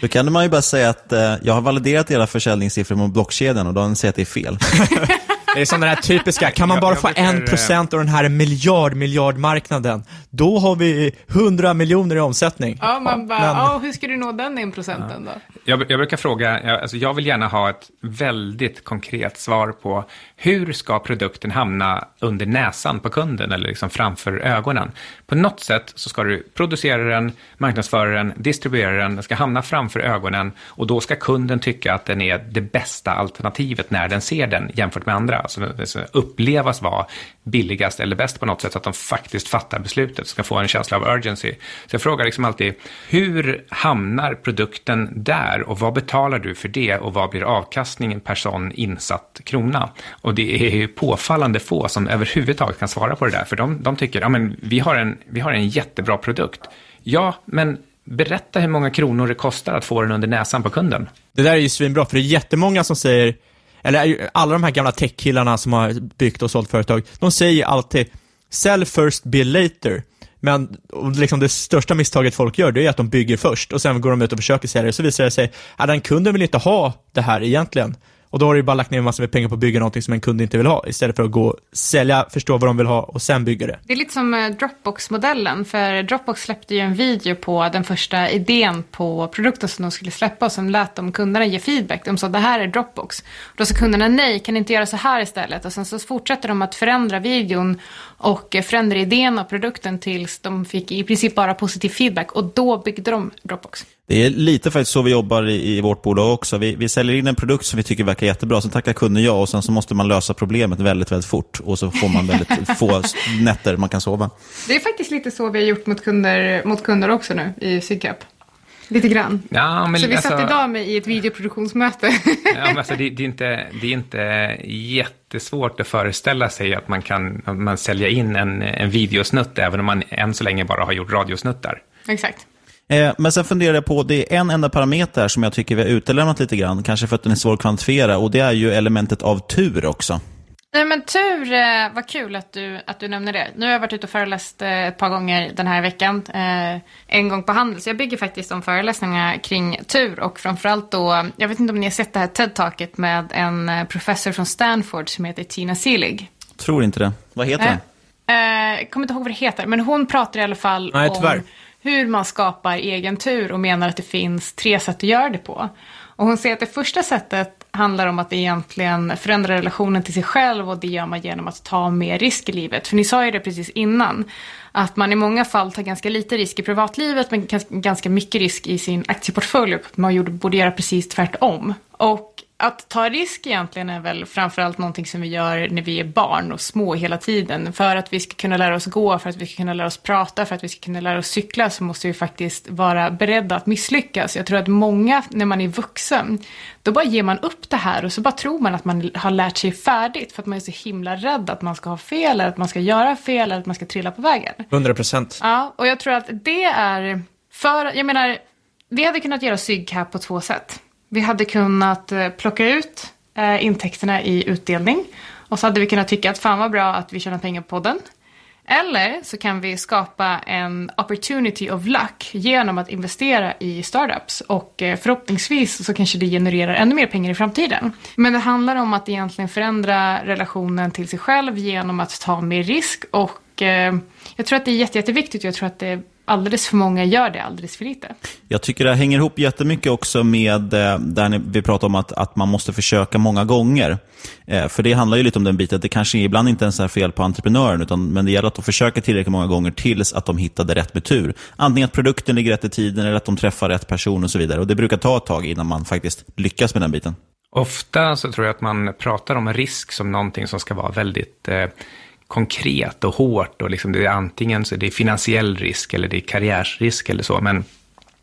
Då kan man ju bara säga att eh, jag har validerat era försäljningssiffror mot blockkedjan och de säger att det är fel. [laughs] Det är som den här typiska, kan man bara få en procent av den här miljard, miljardmarknaden, då har vi hundra miljoner i omsättning. Ja, man bara, Men... ja, hur ska du nå den en procenten då? Jag, jag brukar fråga, jag, alltså jag vill gärna ha ett väldigt konkret svar på hur ska produkten hamna under näsan på kunden eller liksom framför ögonen? På något sätt så ska du producera den, marknadsföra den, distribuera den, den ska hamna framför ögonen och då ska kunden tycka att den är det bästa alternativet när den ser den jämfört med andra. Alltså den ska upplevas vara billigast eller bäst på något sätt så att de faktiskt fattar beslutet, ska få en känsla av urgency. Så jag frågar liksom alltid, hur hamnar produkten där och vad betalar du för det och vad blir avkastningen per sån insatt krona? Och det är ju påfallande få som överhuvudtaget kan svara på det där, för de, de tycker, ja men vi har, en, vi har en jättebra produkt. Ja, men berätta hur många kronor det kostar att få den under näsan på kunden. Det där är ju svinbra, för det är jättemånga som säger, eller alla de här gamla techkillarna som har byggt och sålt företag, de säger alltid sell first, bill later. Men liksom det största misstaget folk gör, det är att de bygger först och sen går de ut och försöker sälja det, så visar det sig att den kunden vill inte ha det här egentligen. Och då har du bara lagt ner en massa pengar på att bygga någonting som en kund inte vill ha, istället för att gå och sälja, förstå vad de vill ha och sen bygga det. Det är lite som eh, Dropbox-modellen, för Dropbox släppte ju en video på den första idén på produkten som de skulle släppa och som lät de kunderna ge feedback. De sa det här är Dropbox. Och då sa kunderna nej, kan ni inte göra så här istället? Och sen så fortsätter de att förändra videon och eh, förändra idén av produkten tills de fick i princip bara positiv feedback och då byggde de Dropbox. Det är lite faktiskt så vi jobbar i, i vårt bolag också. Vi, vi säljer in en produkt som vi tycker verkar jättebra, sen tackar kunden ja och sen så måste man lösa problemet väldigt, väldigt fort och så får man väldigt [laughs] få nätter man kan sova. Det är faktiskt lite så vi har gjort mot kunder, mot kunder också nu i Sydcap. Lite grann. Ja, men, så vi alltså, satt idag med i ett videoproduktionsmöte. [laughs] ja, men alltså, det, det, är inte, det är inte jättesvårt att föreställa sig att man kan att man sälja in en, en videosnutt även om man än så länge bara har gjort radiosnuttar. Exakt. Eh, men sen funderar jag på, det är en enda parameter som jag tycker vi har utelämnat lite grann, kanske för att den är svår att kvantifiera, och det är ju elementet av tur också. Nej men tur, eh, vad kul att du, att du nämner det. Nu har jag varit ute och föreläst eh, ett par gånger den här veckan. Eh, en gång på Handels. Jag bygger faktiskt om föreläsningar kring tur och framförallt då, jag vet inte om ni har sett det här TED-taket med en professor från Stanford som heter Tina Seelig. Tror inte det. Vad heter den? Jag kommer inte ihåg vad det heter, men hon pratar i alla fall Nej, om hur man skapar egen tur och menar att det finns tre sätt att göra det på. Och hon säger att det första sättet handlar om att egentligen förändra relationen till sig själv och det gör man genom att ta mer risk i livet. För ni sa ju det precis innan, att man i många fall tar ganska lite risk i privatlivet men ganska mycket risk i sin aktieportfölj och man borde göra precis tvärtom. Och att ta risk egentligen är väl framförallt någonting som vi gör när vi är barn och små hela tiden. För att vi ska kunna lära oss gå, för att vi ska kunna lära oss prata, för att vi ska kunna lära oss cykla så måste vi faktiskt vara beredda att misslyckas. Jag tror att många, när man är vuxen, då bara ger man upp det här och så bara tror man att man har lärt sig färdigt för att man är så himla rädd att man ska ha fel eller att man ska göra fel eller att man ska trilla på vägen. 100 procent. Ja, och jag tror att det är för, jag menar, vi hade kunnat göra SYGCAP på två sätt. Vi hade kunnat eh, plocka ut eh, intäkterna i utdelning och så hade vi kunnat tycka att fan vad bra att vi tjänar pengar på podden. Eller så kan vi skapa en opportunity of luck genom att investera i startups och eh, förhoppningsvis så kanske det genererar ännu mer pengar i framtiden. Men det handlar om att egentligen förändra relationen till sig själv genom att ta mer risk och jag tror att det är jätte, jätteviktigt och jag tror att det alldeles för många gör det alldeles för lite. Jag tycker det hänger ihop jättemycket också med eh, där vi pratar om att, att man måste försöka många gånger. Eh, för det handlar ju lite om den biten att det kanske ibland inte ens är fel på entreprenören, utan, men det gäller att de försöker tillräckligt många gånger tills att de hittade rätt med tur. Antingen att produkten ligger rätt i tiden eller att de träffar rätt person och så vidare. Och Det brukar ta ett tag innan man faktiskt lyckas med den biten. Ofta så tror jag att man pratar om risk som någonting som ska vara väldigt eh, konkret och hårt. Och liksom det är antingen så är det finansiell risk eller det är karriärsrisk eller så. Men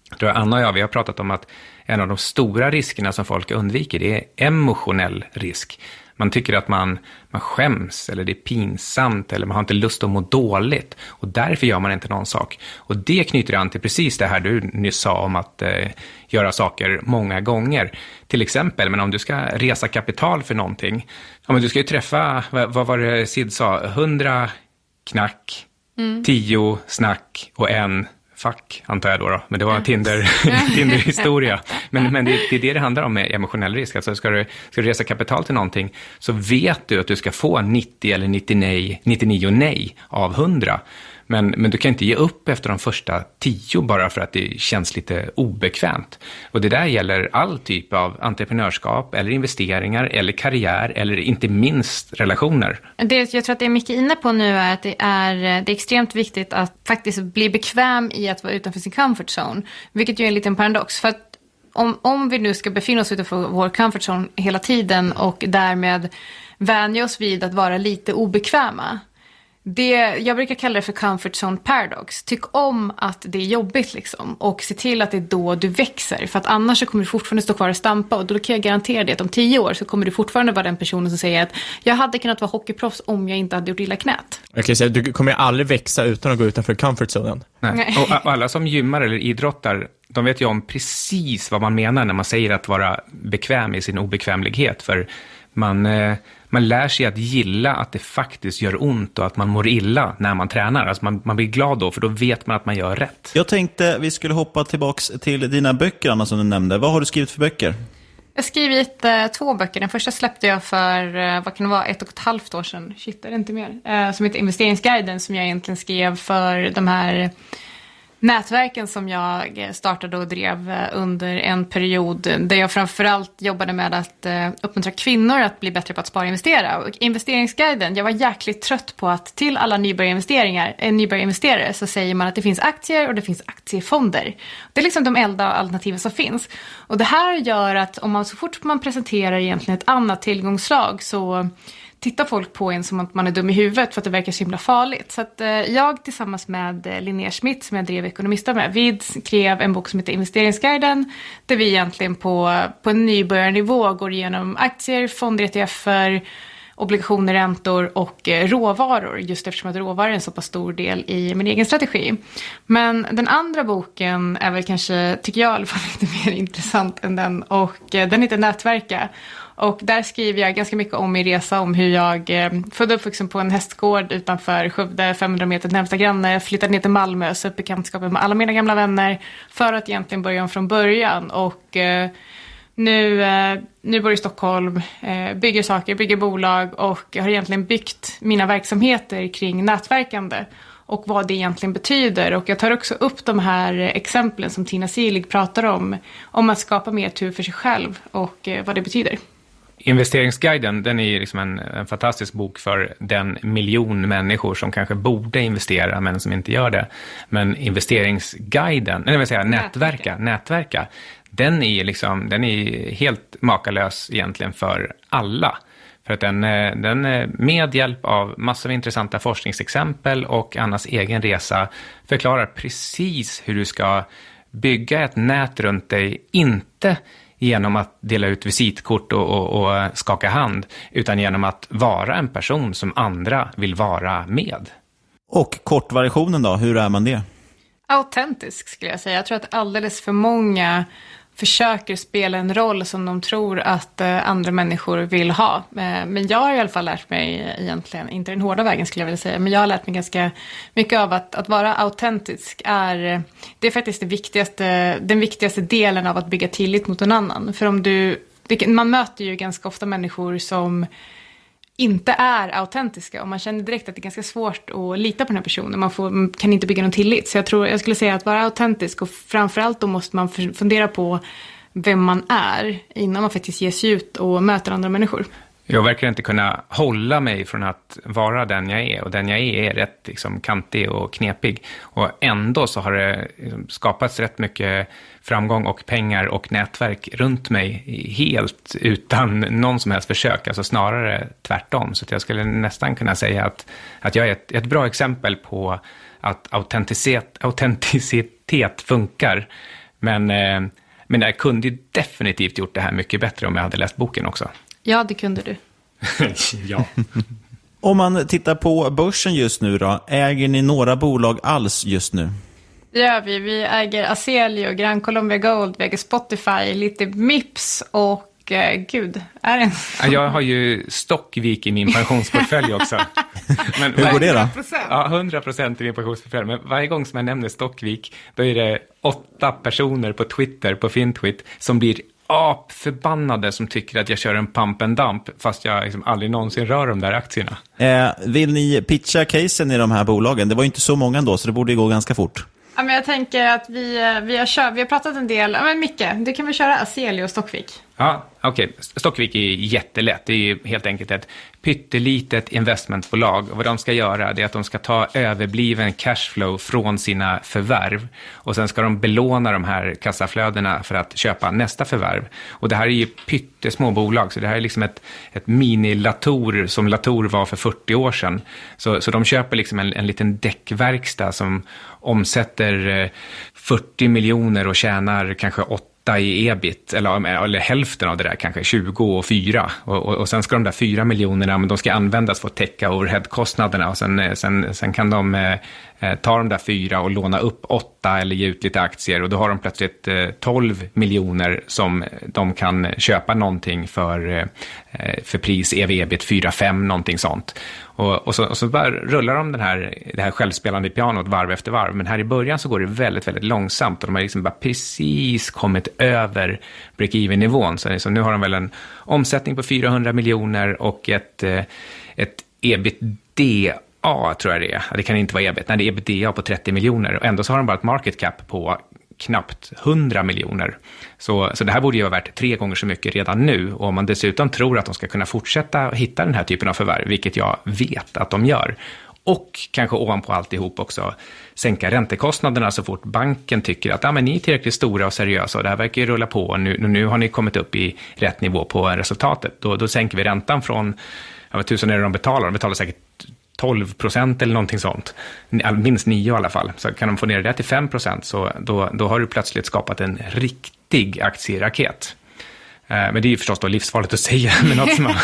jag tror Anna och jag, vi har pratat om att en av de stora riskerna som folk undviker, det är emotionell risk man tycker att man, man skäms eller det är pinsamt eller man har inte lust att må dåligt. Och därför gör man inte någon sak. Och det knyter an till precis det här du nyss sa om att eh, göra saker många gånger. Till exempel, men om du ska resa kapital för någonting. Ja, men du ska ju träffa, vad, vad var det Sid sa, hundra knack, mm. tio snack och en fack, antar jag då, då. men det var en Tinder, [laughs] Tinder-historia. [laughs] Men, men det, det, är det det handlar om med emotionell risk. Alltså ska du, ska du resa kapital till någonting så vet du att du ska få 90 eller 99, 99 nej av 100. Men, men du kan inte ge upp efter de första tio bara för att det känns lite obekvämt. Och det där gäller all typ av entreprenörskap eller investeringar eller karriär eller inte minst relationer. Det jag tror att det är mycket inne på nu är att det är, det är extremt viktigt att faktiskt bli bekväm i att vara utanför sin comfort zone. Vilket ju är en liten paradox. För att om, om vi nu ska befinna oss utanför vår comfort zone hela tiden och därmed vänja oss vid att vara lite obekväma det, jag brukar kalla det för comfort zone paradox. Tyck om att det är jobbigt liksom. Och se till att det är då du växer. För att annars så kommer du fortfarande stå kvar och stampa. Och då kan jag garantera dig att om tio år så kommer du fortfarande vara den personen som säger att jag hade kunnat vara hockeyproffs om jag inte hade gjort illa knät. Jag kan säga, du kommer aldrig växa utan att gå utanför comfort zonen. Nej. Och alla som gymmar eller idrottar, de vet ju om precis vad man menar när man säger att vara bekväm i sin obekvämlighet. För man, eh, man lär sig att gilla att det faktiskt gör ont och att man mår illa när man tränar. Alltså man, man blir glad då, för då vet man att man gör rätt. Jag tänkte vi skulle hoppa tillbaka till dina böcker, Anna, som du nämnde. Vad har du skrivit för böcker? Jag har skrivit eh, två böcker. Den första släppte jag för, eh, vad kan det vara, ett och ett halvt år sedan. Shit, är det inte mer? Eh, som heter Investeringsguiden, som jag egentligen skrev för de här nätverken som jag startade och drev eh, under en period där jag framförallt jobbade med att eh, uppmuntra kvinnor att bli bättre på att spara och investera. Och investeringsguiden, jag var jäkligt trött på att till alla nybörjarinvesteringar, eh, nybörjarinvesterare så säger man att det finns aktier och det finns aktiefonder. Det är liksom de enda alternativen som finns. Och det här gör att om man så fort man presenterar egentligen ett annat tillgångsslag så tittar folk på en som att man är dum i huvudet för att det verkar så himla farligt. Så att eh, jag tillsammans med eh, Linnea Schmidt som jag drev Ekonomista med, vi skrev en bok som heter Investeringsguiden där vi egentligen på, på en nybörjarnivå går igenom aktier, fonder, ETFer, obligationer, räntor och eh, råvaror. Just eftersom att råvaror är en så pass stor del i min egen strategi. Men den andra boken är väl kanske, tycker jag i alla fall, [laughs] lite mer intressant än den. Och den heter Nätverka. Och där skriver jag ganska mycket om min resa, om hur jag eh, födde och uppvuxen på en hästgård utanför Skövde, 500 meter närmsta granne, flyttade ner till Malmö, så upp bekantskapen med alla mina gamla vänner för att egentligen börja om från början. Och eh, nu, eh, nu bor jag i Stockholm, eh, bygger saker, bygger bolag och har egentligen byggt mina verksamheter kring nätverkande och vad det egentligen betyder. Och jag tar också upp de här exemplen som Tina Silig pratar om, om att skapa mer tur för sig själv och eh, vad det betyder. Investeringsguiden, den är liksom en, en, fantastisk bok för den miljon människor som kanske borde investera men som inte gör det. Men investeringsguiden, eller vill säga nätverka, nätverka, den är liksom, den är helt makalös egentligen för alla. För att den, den med hjälp av massor av intressanta forskningsexempel och Annas egen resa förklarar precis hur du ska bygga ett nät runt dig, inte genom att dela ut visitkort och, och, och, skaka hand, utan genom att vara en person som andra vill vara med. Och kortversionen då, hur är man det? Autentisk skulle jag säga. Jag tror att alldeles för många försöker spela en roll som de tror att eh, andra människor vill ha. Eh, men jag har i alla fall lärt mig eh, egentligen, inte den hårda vägen skulle jag vilja säga, men jag har lärt mig ganska mycket av att, att vara autentisk är, det är faktiskt det viktigaste, den viktigaste delen av att bygga tillit mot en annan. För om du, man möter ju ganska ofta människor som inte är autentiska och man känner direkt att det är ganska svårt att lita på den här personen. Man, får, man kan inte bygga någon tillit. Så jag, tror, jag skulle säga att vara autentisk och framförallt då måste man fundera på vem man är innan man faktiskt ger sig ut och möter andra människor. Jag verkar inte kunna hålla mig från att vara den jag är. Och den jag är är rätt liksom, kantig och knepig. Och ändå så har det liksom, skapats rätt mycket framgång och pengar och nätverk runt mig helt utan någon som helst försök. Alltså snarare tvärtom. Så jag skulle nästan kunna säga att, att jag är ett, ett bra exempel på att autenticitet, autenticitet funkar. Men, eh, men jag kunde definitivt gjort det här mycket bättre om jag hade läst boken också. Ja, det kunde du. [laughs] ja. Om man tittar på börsen just nu då, äger ni några bolag alls just nu? Det gör vi. Vi äger Aselio, Gran Colombia Gold, vi äger Spotify, lite Mips och eh, gud, är det en... Jag har ju Stockvik i min pensionsportfölj [laughs] också. Men Hur går det då? Ja, 100 procent i min pensionsportfölj. Men varje gång som jag nämner Stockvik, då är det åtta personer på Twitter, på Fintwit, som blir apförbannade som tycker att jag kör en pump and dump, fast jag liksom aldrig någonsin rör de där aktierna. Eh, vill ni pitcha casen i de här bolagen? Det var ju inte så många ändå, så det borde gå ganska fort. Ja, men jag tänker att vi, eh, vi, har, kört, vi har pratat en del. Ja, men Micke, du kan väl köra Aselio och Stockvik? Ja, okej. Okay. Stockvik är jättelätt. Det är ju helt enkelt ett pyttelitet investmentbolag. Och vad de ska göra är att de ska ta överbliven cashflow från sina förvärv. Och sen ska de belåna de här kassaflödena för att köpa nästa förvärv. Och det här är ju pyttesmå bolag, så det här är liksom ett, ett mini-Latour som Latour var för 40 år sedan. Så, så de köper liksom en, en liten däckverkstad som omsätter eh, 40 miljoner och tjänar kanske 8 i ebit, eller, eller hälften av det där kanske, 20 och 4. Och, och, och sen ska de där 4 miljonerna, men de ska användas för att täcka overheadkostnaderna och sen, eh, sen, sen kan de eh, Eh, ta de där fyra och låna upp åtta eller ge ut lite aktier och då har de plötsligt eh, 12 miljoner som de kan köpa någonting för, eh, för pris ev ebit 4-5, någonting sånt. Och, och, så, och så bara rullar de den här, det här självspelande pianot varv efter varv. Men här i början så går det väldigt, väldigt långsamt och de har liksom bara precis kommit över break-even-nivån. Så, liksom, nu har de väl en omsättning på 400 miljoner och ett, ett ett ebitda tror jag det är. Det kan inte vara ebit. Nej, det är ebitda på 30 miljoner. Och ändå så har de bara ett market cap på knappt 100 miljoner. Så, så det här borde ju vara värt tre gånger så mycket redan nu. Och om man dessutom tror att de ska kunna fortsätta hitta den här typen av förvärv, vilket jag vet att de gör, och kanske ovanpå alltihop också sänka räntekostnaderna så fort banken tycker att ah, men ni är tillräckligt stora och seriösa och det här verkar ju rulla på och nu, nu har ni kommit upp i rätt nivå på resultatet. Då, då sänker vi räntan från, ja, vad tusen är det de betalar? De betalar säkert 12 procent eller någonting sånt. Minst 9 i alla fall. Så kan de få ner det till 5 procent så då, då har du plötsligt skapat en riktig aktieraket. Eh, men det är ju förstås då livsfarligt att säga med något som har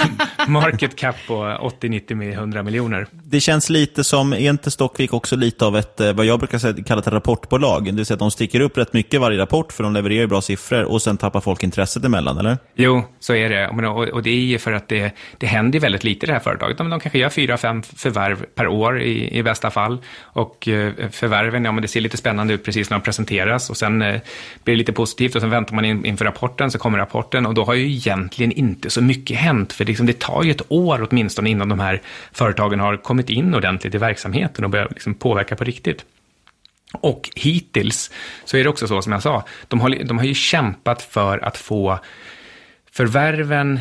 market cap på 80, 90, 100 miljoner. Det känns lite som, är inte Stockvik också lite av ett, eh, vad jag brukar kalla ett rapportbolag? Det vill säga att de sticker upp rätt mycket varje rapport för de levererar bra siffror och sen tappar folk intresset emellan, eller? Jo, så är det. Och det är ju för att det, det händer väldigt lite i det här företaget. De, de kanske gör fyra, fem förvärv per år i, i bästa fall. Och eh, förvärven, ja men det ser lite spännande ut precis när de presenteras och sen blir det lite positivt och sen väntar man in, inför rapporten, så kommer rapporten och då har ju egentligen inte så mycket hänt. För liksom det tar ju ett år åtminstone innan de här företagen har kommit in ordentligt i verksamheten och börjar liksom påverka på riktigt. Och hittills så är det också så som jag sa, de har, de har ju kämpat för att få förvärven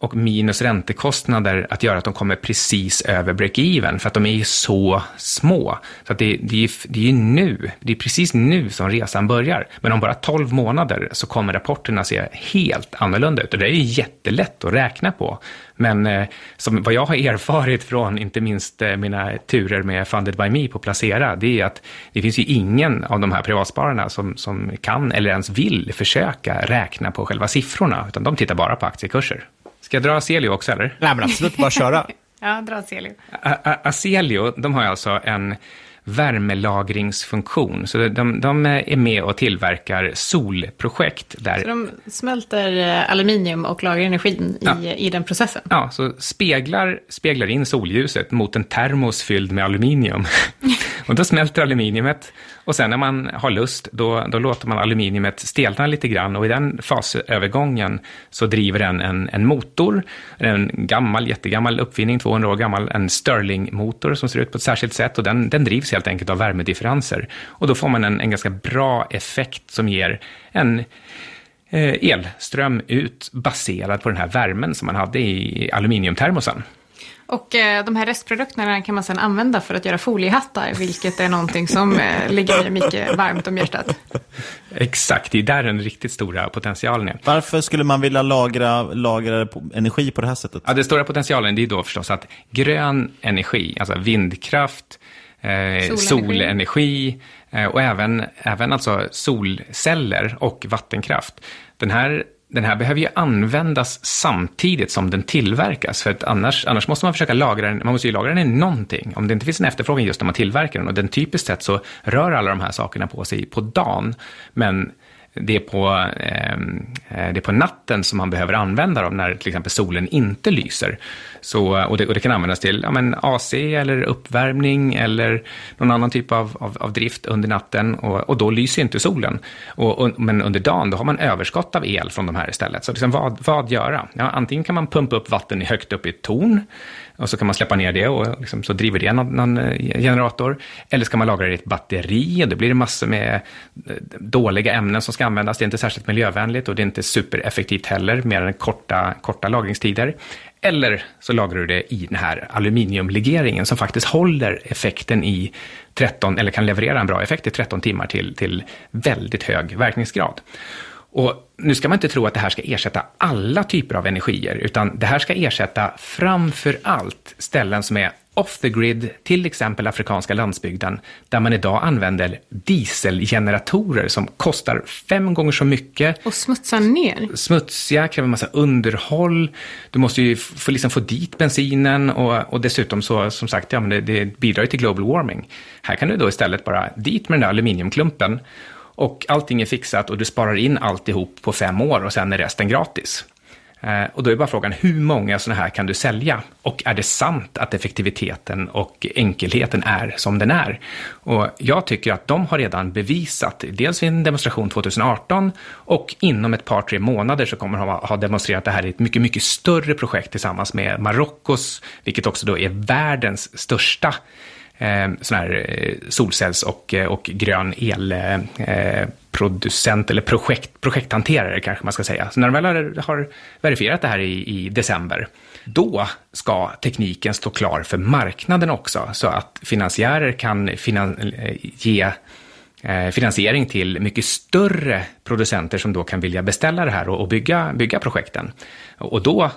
och minus räntekostnader att göra att de kommer precis över break-even, för att de är ju så små. Så att det, det, är, det är nu, det är precis nu som resan börjar. Men om bara 12 månader så kommer rapporterna se helt annorlunda ut. Och det är jättelätt att räkna på. Men eh, som vad jag har erfarit från, inte minst eh, mina turer med Funded by Me på Placera, det är att det finns ju ingen av de här privatspararna som, som kan eller ens vill försöka räkna på själva siffrorna, utan de tittar bara på aktiekurser. Ska jag dra Aselio också eller? Nej men absolut, bara köra. [laughs] ja, dra Aselio. Aselio, de har alltså en värmelagringsfunktion. Så de, de är med och tillverkar solprojekt. Där... Så de smälter eh, aluminium och lagrar energin i, ja. i den processen? Ja, så speglar, speglar in solljuset mot en termos fylld med aluminium. [laughs] och då smälter aluminiumet och sen när man har lust, då, då låter man aluminiumet stelna lite grann och i den fasövergången så driver den en, en motor, en gammal, jättegammal uppfinning, 200 år gammal, en Stirling-motor som ser ut på ett särskilt sätt och den, den drivs helt enkelt av värmedifferenser. Och då får man en, en ganska bra effekt som ger en eh, elström ut baserad på den här värmen som man hade i aluminiumtermosen. Och eh, de här restprodukterna kan man sedan använda för att göra foliehattar, vilket är någonting som eh, ligger mycket varmt om hjärtat. Exakt, det är där den riktigt stora potentialen är. Varför skulle man vilja lagra, lagra energi på det här sättet? Ja, den stora potentialen det är då förstås att grön energi, alltså vindkraft, eh, solenergi, solenergi eh, och även, även alltså solceller och vattenkraft. Den här den här behöver ju användas samtidigt som den tillverkas, för att annars, annars måste man försöka lagra den, man måste ju lagra den i någonting, om det inte finns en efterfrågan just när man tillverkar den, och den typiskt sett så rör alla de här sakerna på sig på dagen, men det är, på, ehm, eh, det är på natten som man behöver använda dem när till exempel solen inte lyser. Så, och, det, och det kan användas till ja, men AC eller uppvärmning eller någon annan typ av, av, av drift under natten och, och, då lyser inte solen. Och, och, men under dagen då har man överskott av el från de här istället. Så liksom, vad, vad göra? Ja, antingen kan man pumpa upp vatten högt upp i ett torn och så kan man släppa ner det och liksom, så driver det någon, någon, eh, generator. Eller ska man lagra det i ett batteri och då blir det massor med eh, dåliga ämnen som ska användas. Det är inte särskilt miljövänligt och det är inte supereffektivt heller, mer än korta, korta lagringstider. Eller så lagrar du det i den här aluminiumlegeringen som faktiskt håller effekten i 13, eller kan leverera en bra effekt i 13 timmar till, till väldigt hög verkningsgrad. Och nu ska man inte tro att det här ska ersätta alla typer av energier, utan det här ska ersätta framför allt ställen som är off the grid, till exempel afrikanska landsbygden, där man idag använder dieselgeneratorer som kostar fem gånger så mycket. Och smutsar ner. Smutsiga, kräver massa underhåll. Du måste ju få, liksom få dit bensinen och, och dessutom så, som sagt, ja, men det, det bidrar ju till global warming. Här kan du då istället bara dit med den där aluminiumklumpen och allting är fixat och du sparar in alltihop på fem år och sen är resten gratis. Eh, och då är bara frågan, hur många sådana här kan du sälja? Och är det sant att effektiviteten och enkelheten är som den är? Och jag tycker att de har redan bevisat, dels vid en demonstration 2018 och inom ett par, tre månader så kommer de ha demonstrerat det här i ett mycket, mycket större projekt tillsammans med Marockos, vilket också då är världens största Eh, sån här eh, solcells och, eh, och grön elproducent, eh, eller projekt, projekthanterare kanske man ska säga. Så när de väl har, har verifierat det här i, i december, då ska tekniken stå klar för marknaden också, så att finansiärer kan finan ge finansiering till mycket större producenter som då kan vilja beställa det här och, och bygga, bygga projekten. Och då,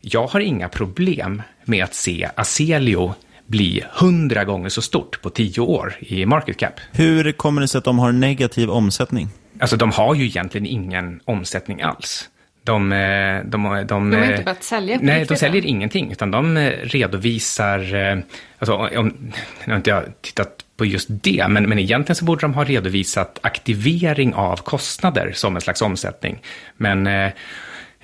jag har inga problem med att se Aselio bli hundra gånger så stort på tio år i market cap. Hur kommer det sig att de har negativ omsättning? Alltså de har ju egentligen ingen omsättning alls. De, de, de, de har inte börjat sälja på Nej, de säljer ingenting, utan de redovisar, alltså om, nu har inte jag tittat på just det, men, men egentligen så borde de ha redovisat aktivering av kostnader som en slags omsättning. Men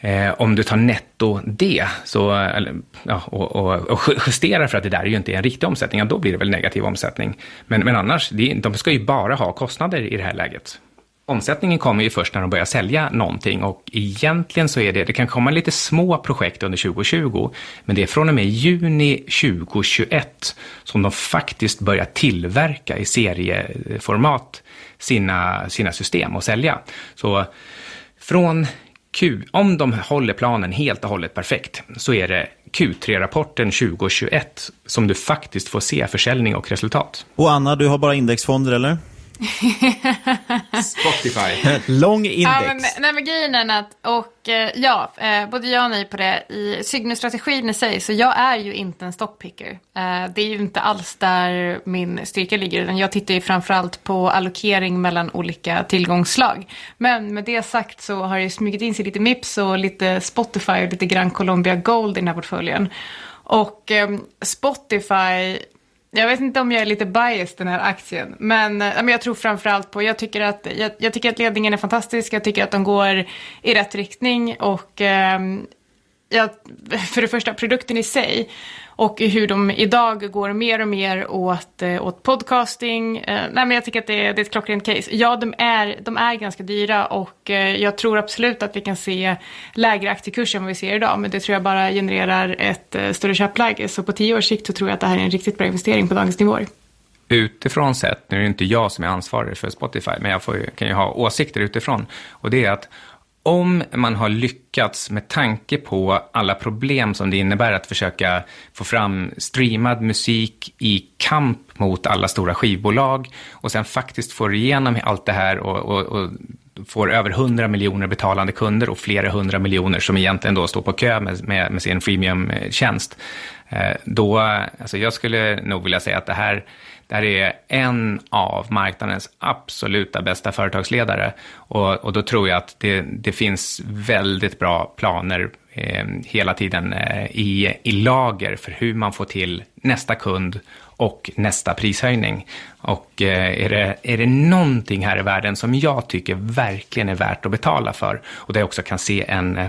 Eh, om du tar netto det så, eller, ja, och, och, och, justerar för att det där är ju inte är en riktig omsättning, ja, då blir det väl negativ omsättning. Men, men annars, det, de ska ju bara ha kostnader i det här läget. Omsättningen kommer ju först när de börjar sälja någonting och egentligen så är det, det kan komma lite små projekt under 2020, men det är från och med juni 2021 som de faktiskt börjar tillverka i serieformat sina, sina system och sälja. Så från Q, om de håller planen helt och hållet perfekt, så är det Q3-rapporten 2021 som du faktiskt får se försäljning och resultat. Och Anna, du har bara indexfonder eller? Spotify. [laughs] Lång index. Ja, men, nej, men grejen är att, och eh, ja, eh, både jag och ni på det, i Cygnus-strategin i sig, så jag är ju inte en stockpicker. Eh, det är ju inte alls där min styrka ligger, utan jag tittar ju framförallt på allokering mellan olika tillgångsslag. Men med det sagt så har det smugit in sig lite Mips och lite Spotify och lite grann Colombia Gold i den här portföljen. Och Spotify jag vet inte om jag är lite biased den här aktien, men, eh, men jag tror framförallt på, jag tycker, att, jag, jag, tycker att ledningen är fantastisk, jag tycker att de går i rätt riktning och eh, ja, för det första produkten i sig och hur de idag går mer och mer åt, eh, åt podcasting. Eh, nej, men jag tycker att det är, det är ett klockrent case. Ja, de är, de är ganska dyra och eh, jag tror absolut att vi kan se lägre aktiekurser än vad vi ser idag. Men det tror jag bara genererar ett större köpläge. Så på tio års sikt så tror jag att det här är en riktigt bra investering på dagens nivåer. Utifrån sett, nu är det inte jag som är ansvarig för Spotify, men jag får, kan ju ha åsikter utifrån. Och det är att om man har lyckats med tanke på alla problem som det innebär att försöka få fram streamad musik i kamp mot alla stora skivbolag och sen faktiskt får igenom allt det här och, och, och får över 100 miljoner betalande kunder och flera hundra miljoner som egentligen då står på kö med, med, med sin freemium-tjänst. Eh, då, alltså jag skulle nog vilja säga att det här det här är en av marknadens absoluta bästa företagsledare. Och, och då tror jag att det, det finns väldigt bra planer eh, hela tiden eh, i, i lager för hur man får till nästa kund och nästa prishöjning. Och eh, är, det, är det någonting här i världen som jag tycker verkligen är värt att betala för och där jag också kan se en, eh,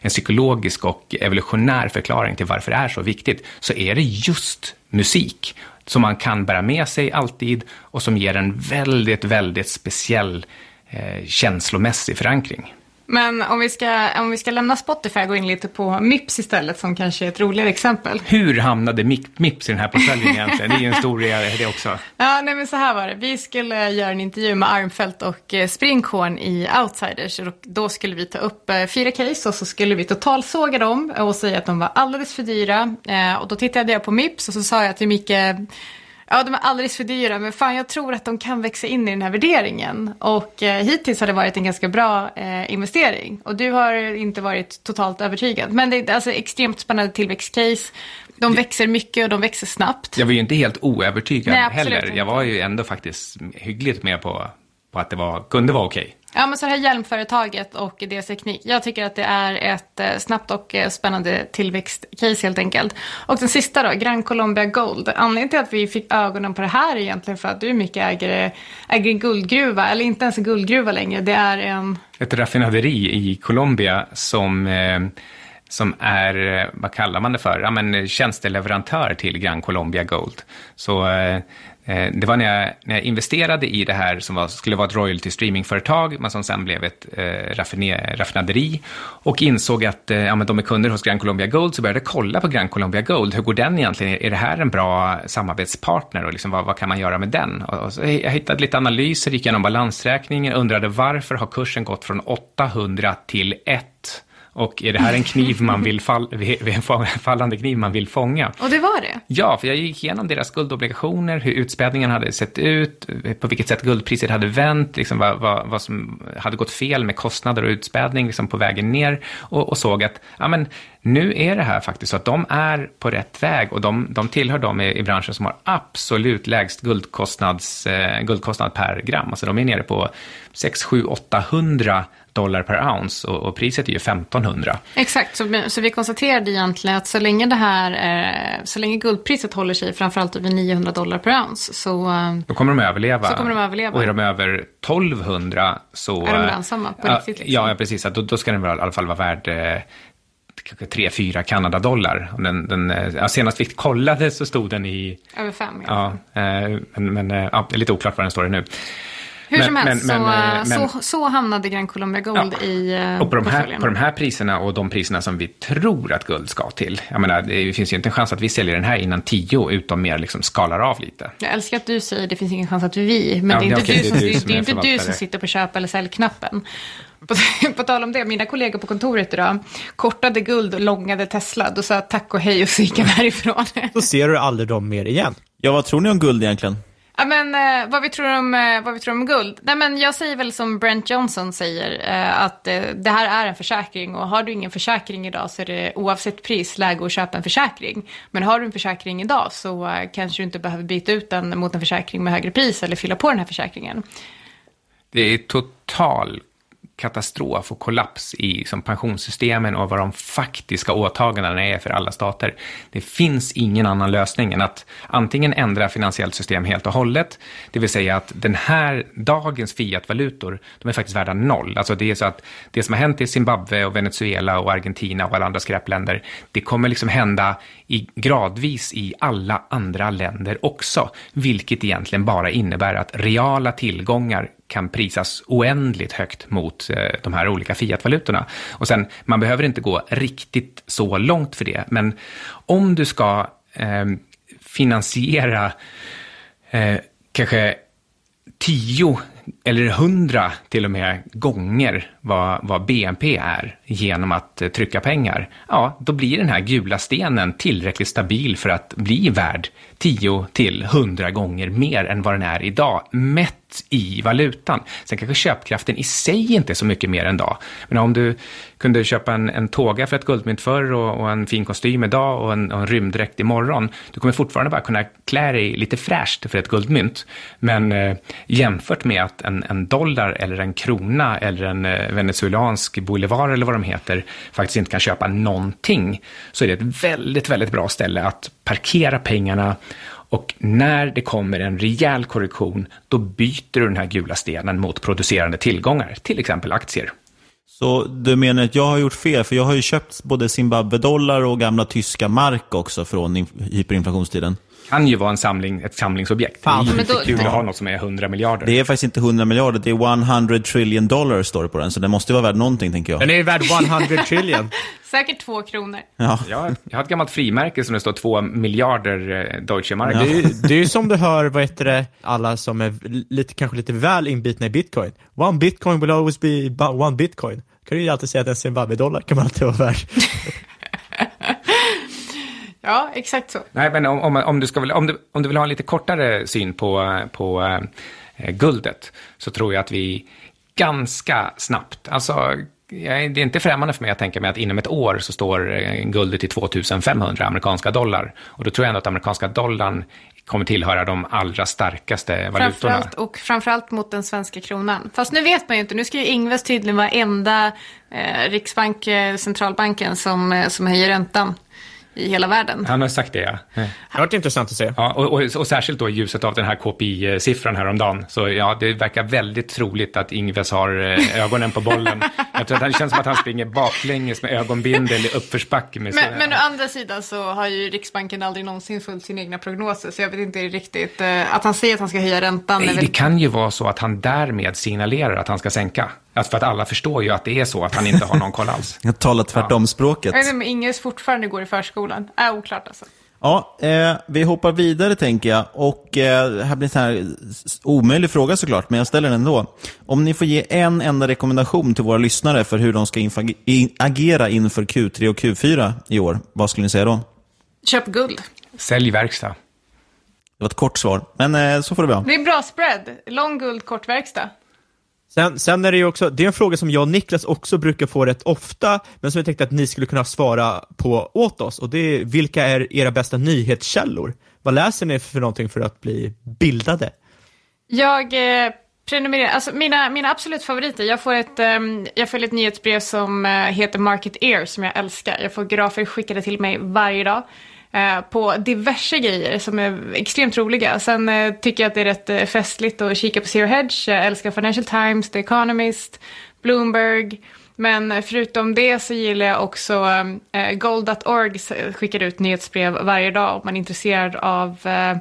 en psykologisk och evolutionär förklaring till varför det är så viktigt, så är det just musik som man kan bära med sig alltid och som ger en väldigt, väldigt speciell eh, känslomässig förankring. Men om vi, ska, om vi ska lämna Spotify och gå in lite på Mips istället, som kanske är ett roligare exempel. Hur hamnade Mips i den här portföljen egentligen? Det är ju en stor det också. Ja, nej men så här var det. Vi skulle göra en intervju med Armfelt och eh, Springhorn i Outsiders. Och då skulle vi ta upp eh, fyra case och så skulle vi totalsåga dem och säga att de var alldeles för dyra. Eh, och då tittade jag på Mips och så sa jag till Micke Ja, de är alldeles för dyra, men fan jag tror att de kan växa in i den här värderingen. Och eh, hittills har det varit en ganska bra eh, investering. Och du har inte varit totalt övertygad. Men det är alltså extremt spännande tillväxtcase. De växer mycket och de växer snabbt. Jag var ju inte helt oövertygad Nej, heller. Inte. Jag var ju ändå faktiskt hyggligt med på, på att det var, kunde vara okej. Okay. Ja, men så det här hjälmföretaget och deras Teknik. Jag tycker att det är ett eh, snabbt och eh, spännande tillväxtcase helt enkelt. Och den sista då, Gran Colombia Gold. Anledningen till att vi fick ögonen på det här är egentligen för att du mycket äger, äger en guldgruva, eller inte ens en guldgruva längre. Det är en... Ett raffinaderi i Colombia som eh, som är, eh, vad kallar man det för, ja, men tjänsteleverantör till Gran Colombia Gold. Så Eh, det var när jag, när jag investerade i det här som var, skulle vara ett royalty streamingföretag, men som sen blev ett eh, raffinaderi och insåg att eh, ja, men de är kunder hos Gran Colombia Gold, så började jag kolla på Gran Colombia Gold. Hur går den egentligen? Är det här en bra samarbetspartner och liksom, vad, vad kan man göra med den? Och, och så jag hittade lite analyser, gick igenom balansräkningen, undrade varför har kursen gått från 800 till 1 och är det här en kniv man vill fall, [laughs] fallande kniv man vill fånga? Och det var det? Ja, för jag gick igenom deras guldobligationer, hur utspädningen hade sett ut, på vilket sätt guldpriset hade vänt, liksom vad, vad, vad som hade gått fel med kostnader och utspädning liksom på vägen ner och, och såg att ja, men, nu är det här faktiskt så att de är på rätt väg och de, de tillhör de i, i branschen som har absolut lägst guldkostnads, eh, guldkostnad per gram. Alltså de är nere på 6, 7, 800 dollar per ounce och, och, priset är ju 1500. Exakt, så, så vi konstaterade egentligen att så länge det här, eh, så länge guldpriset håller sig framförallt över 900 dollar per ounce så... Eh, Då kommer de överleva. Så kommer de överleva. Och är de över 1200 så... Är de lönsamma på riktigt? Liksom. Ja, ja, precis. Då, då ska den väl i alla fall vara värd eh, kanske 3-4 Kanadadollar. Den, den, eh, ja, senast vi kollade så stod den i... Över 5 ja. Eh, men, men ja, det är lite oklart var den står nu. Hur men, som helst, men, så, men, så, så hamnade Gran Colombia Gold ja, i uh, och på de, här, på de här priserna och de priserna som vi tror att guld ska till. Jag menar, det finns ju inte en chans att vi säljer den här innan tio, utom mer liksom skalar av lite. Jag älskar att du säger det finns ingen chans att vi, men ja, det är inte, okay, du, som, det är, det är inte du som sitter på köp eller säljknappen. På, [laughs] på tal om det, mina kollegor på kontoret idag kortade guld och långade Tesla. Då sa jag tack och hej och så gick jag [laughs] därifrån. Då ser du aldrig dem mer igen. Ja, vad tror ni om guld egentligen? Ja, men eh, vad, vi tror om, eh, vad vi tror om guld? Nej, men jag säger väl som Brent Johnson säger, eh, att eh, det här är en försäkring och har du ingen försäkring idag så är det oavsett pris läge att köpa en försäkring. Men har du en försäkring idag så eh, kanske du inte behöver byta ut den mot en försäkring med högre pris eller fylla på den här försäkringen. Det är total katastrof och kollaps i som pensionssystemen och vad de faktiska åtagandena är för alla stater. Det finns ingen annan lösning än att antingen ändra finansiellt system helt och hållet, det vill säga att den här dagens fiatvalutor, de är faktiskt värda noll. Alltså det är så att det som har hänt i Zimbabwe och Venezuela och Argentina och alla andra skräpländer, det kommer liksom hända i, gradvis i alla andra länder också, vilket egentligen bara innebär att reala tillgångar kan prisas oändligt högt mot eh, de här olika fiatvalutorna. Och sen, man behöver inte gå riktigt så långt för det, men om du ska eh, finansiera eh, kanske tio eller hundra till och med gånger vad, vad BNP är genom att eh, trycka pengar, ja, då blir den här gula stenen tillräckligt stabil för att bli värd 10 till 100 gånger mer än vad den är idag, mätt i valutan. Sen kanske köpkraften i sig inte är så mycket mer än dag. Men om du kunde köpa en, en tåga för ett guldmynt förr och, och en fin kostym idag och en, och en rymddräkt imorgon, du kommer fortfarande bara kunna klä dig lite fräscht för ett guldmynt. Men eh, jämfört med att en, en dollar eller en krona eller en eh, venezuelansk bolivar eller vad de heter faktiskt inte kan köpa någonting, så är det ett väldigt, väldigt bra ställe att parkera pengarna och när det kommer en rejäl korrektion, då byter du den här gula stenen mot producerande tillgångar, till exempel aktier. Så du menar att jag har gjort fel? För jag har ju köpt både Zimbabwe-dollar och gamla tyska mark också från hyperinflationstiden kan ju vara en samling, ett samlingsobjekt. Fan. Det är ju kul att ha något som är 100 miljarder. Det är faktiskt inte 100 miljarder, det är 100 trillion dollars står det på den. Så den måste vara värd någonting, tänker jag. Den är värd 100 trillion. [laughs] Säkert två kronor. Ja. ja. Jag har ett gammalt frimärke som det står två miljarder eh, Deutsche Mark. Ja. Det, är, det är som du hör, vad heter det, alla som är lite, kanske lite väl inbitna i bitcoin. One bitcoin will always be one bitcoin. Kan du ju alltid säga att en Zimbabwe-dollar kan man alltid vara värd. [laughs] Ja, exakt så. Nej, men om, om, om, du, ska, om, du, om du vill ha en lite kortare syn på, på eh, guldet, så tror jag att vi ganska snabbt, alltså det är inte främmande för mig att tänka mig att inom ett år så står eh, guldet i 2500 amerikanska dollar. Och då tror jag ändå att amerikanska dollarn kommer tillhöra de allra starkaste valutorna. Framförallt, och framförallt mot den svenska kronan. Fast nu vet man ju inte, nu ska ju Ingves tydligen vara enda eh, Riksbank, eh, centralbanken, som, eh, som höjer räntan i hela världen. Han har sagt det, ja. Det har varit intressant att se. Ja, och, och, och, särskilt då i ljuset av den här KPI-siffran häromdagen. Så ja, det verkar väldigt troligt att Ingves har eh, ögonen på bollen. [laughs] Jag tror att det känns som att han springer baklänges med ögonbindel i uppförsbacke. Med men, men å andra sidan så har ju Riksbanken aldrig någonsin följt sina egna prognoser. Så jag vet inte riktigt. Eh, att han säger att han ska höja räntan. Nej, det kan ju vara så att han därmed signalerar att han ska sänka. Alltså för att alla förstår ju att det är så, att han inte har någon koll alls. [laughs] Jag talar tvärtom-språket. Jag vet inte om Inges fortfarande går i förskolan. Är oklart alltså. Ja, eh, vi hoppar vidare tänker jag. Och eh, här blir en här omöjlig fråga såklart, men jag ställer den ändå. Om ni får ge en enda rekommendation till våra lyssnare för hur de ska in agera inför Q3 och Q4 i år, vad skulle ni säga då? Köp guld. Sälj verkstad. Det var ett kort svar, men eh, så får det vara. Det är bra spread. Lång guld, kort verkstad. Sen, sen är det ju också, det är en fråga som jag och Niklas också brukar få rätt ofta, men som jag tänkte att ni skulle kunna svara på åt oss, och det är vilka är era bästa nyhetskällor? Vad läser ni för någonting för att bli bildade? Jag eh, prenumererar, alltså mina, mina absolut favoriter, jag får, ett, eh, jag får ett nyhetsbrev som eh, heter Market Air som jag älskar. Jag får grafer skickade till mig varje dag. Eh, på diverse grejer som är extremt roliga. Sen eh, tycker jag att det är rätt eh, festligt att kika på Zero Hedge. Jag älskar Financial Times, The Economist, Bloomberg. Men förutom det så gillar jag också eh, Gold.org skickar ut nyhetsbrev varje dag om man är intresserad av eh,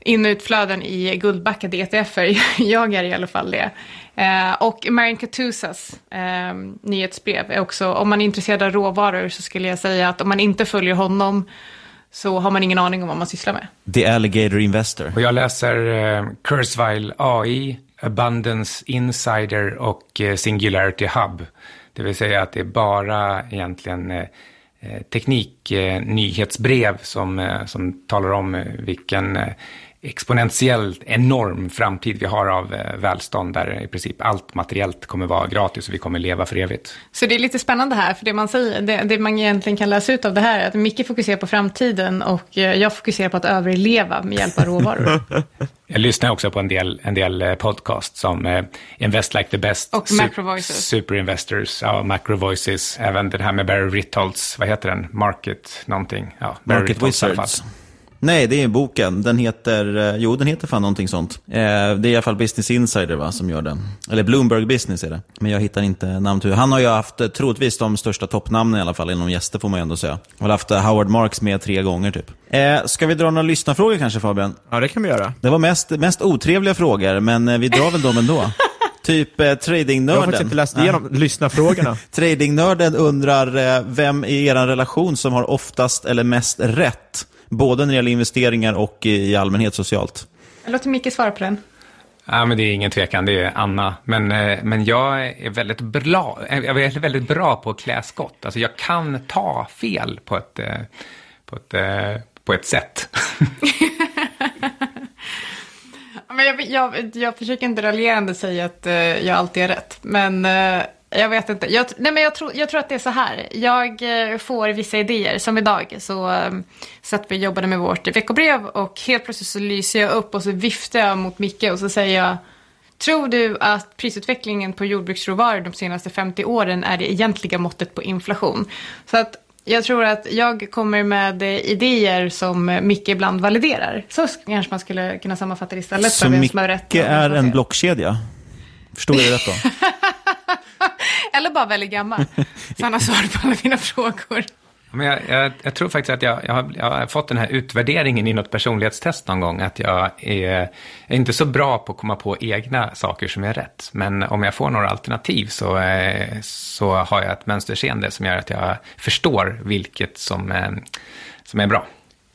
in och utflöden i guldbackade ETFer. [laughs] jag är i alla fall det. Eh, och Marian Katusas eh, nyhetsbrev är också, om man är intresserad av råvaror så skulle jag säga att om man inte följer honom så har man ingen aning om vad man sysslar med. The Alligator Investor. Och jag läser eh, Kurzweil AI, Abundance Insider och eh, Singularity Hub. Det vill säga att det är bara egentligen eh, eh tekniknyhetsbrev eh, som, eh, som talar om eh, vilken exponentiellt enorm framtid vi har av eh, välstånd där i princip allt materiellt kommer vara gratis och vi kommer leva för evigt. Så det är lite spännande här, för det man säger, det, det man egentligen kan läsa ut av det här är att Micke fokuserar på framtiden och eh, jag fokuserar på att överleva med hjälp av råvaror. [laughs] Jag lyssnar också på en del, en del eh, podcast som eh, Invest Like the Best. Och Macro Voices. Super Investors, ja, Macro Voices. Även den här med Barry Ritholtz, vad heter den? Market någonting. Ja, Barry Market Ritholtz i alla fall. Wizards. Nej, det är boken. Den heter, eh, jo den heter fan någonting sånt. Eh, det är i alla fall Business Insider va, som gör den. Eller Bloomberg Business är det. Men jag hittar inte namn till. Han har ju haft eh, troligtvis de största toppnamnen i alla fall, inom gäster får man ju ändå säga. Han har haft eh, Howard Marks med tre gånger typ. Eh, ska vi dra några lyssnarfrågor kanske Fabian? Ja, det kan vi göra. Det var mest, mest otrevliga frågor, men vi drar väl dem ändå. [laughs] Typ eh, Jag har tradingnörden. faktiskt inte läst igenom lyssnarfrågorna. [laughs] Tradingnörden undrar eh, vem i er relation som har oftast eller mest rätt? Både när det gäller investeringar och i allmänhet socialt. Jag låter Micke svara på den. Ja, men det är ingen tvekan, det är Anna. Men, eh, men jag är väldigt bra, eh, jag är väldigt bra på att klä skott. Alltså jag kan ta fel på ett, eh, på ett, på ett sätt. [laughs] Men jag, jag, jag försöker inte raljerande säga att jag alltid är rätt. Men jag vet inte. Jag, nej, men jag, tror, jag tror att det är så här. Jag eh, får vissa idéer. Som idag så eh, satt vi och jobbade med vårt veckobrev och helt plötsligt så lyser jag upp och så viftar jag mot Micke och så säger jag Tror du att prisutvecklingen på jordbruksråvaror de senaste 50 åren är det egentliga måttet på inflation? Så att jag tror att jag kommer med eh, idéer som eh, Micke ibland validerar. Så kanske man skulle kunna sammanfatta det istället Så som är en blockkedja? Förstod jag det rätt då? [laughs] [laughs] Eller bara väldigt gammal. Så han har svar på alla mina frågor. Men jag, jag, jag tror faktiskt att jag, jag, har, jag har fått den här utvärderingen i något personlighetstest någon gång. Att jag är, är inte så bra på att komma på egna saker som är rätt. Men om jag får några alternativ så, eh, så har jag ett mönsterseende som gör att jag förstår vilket som, eh, som är bra.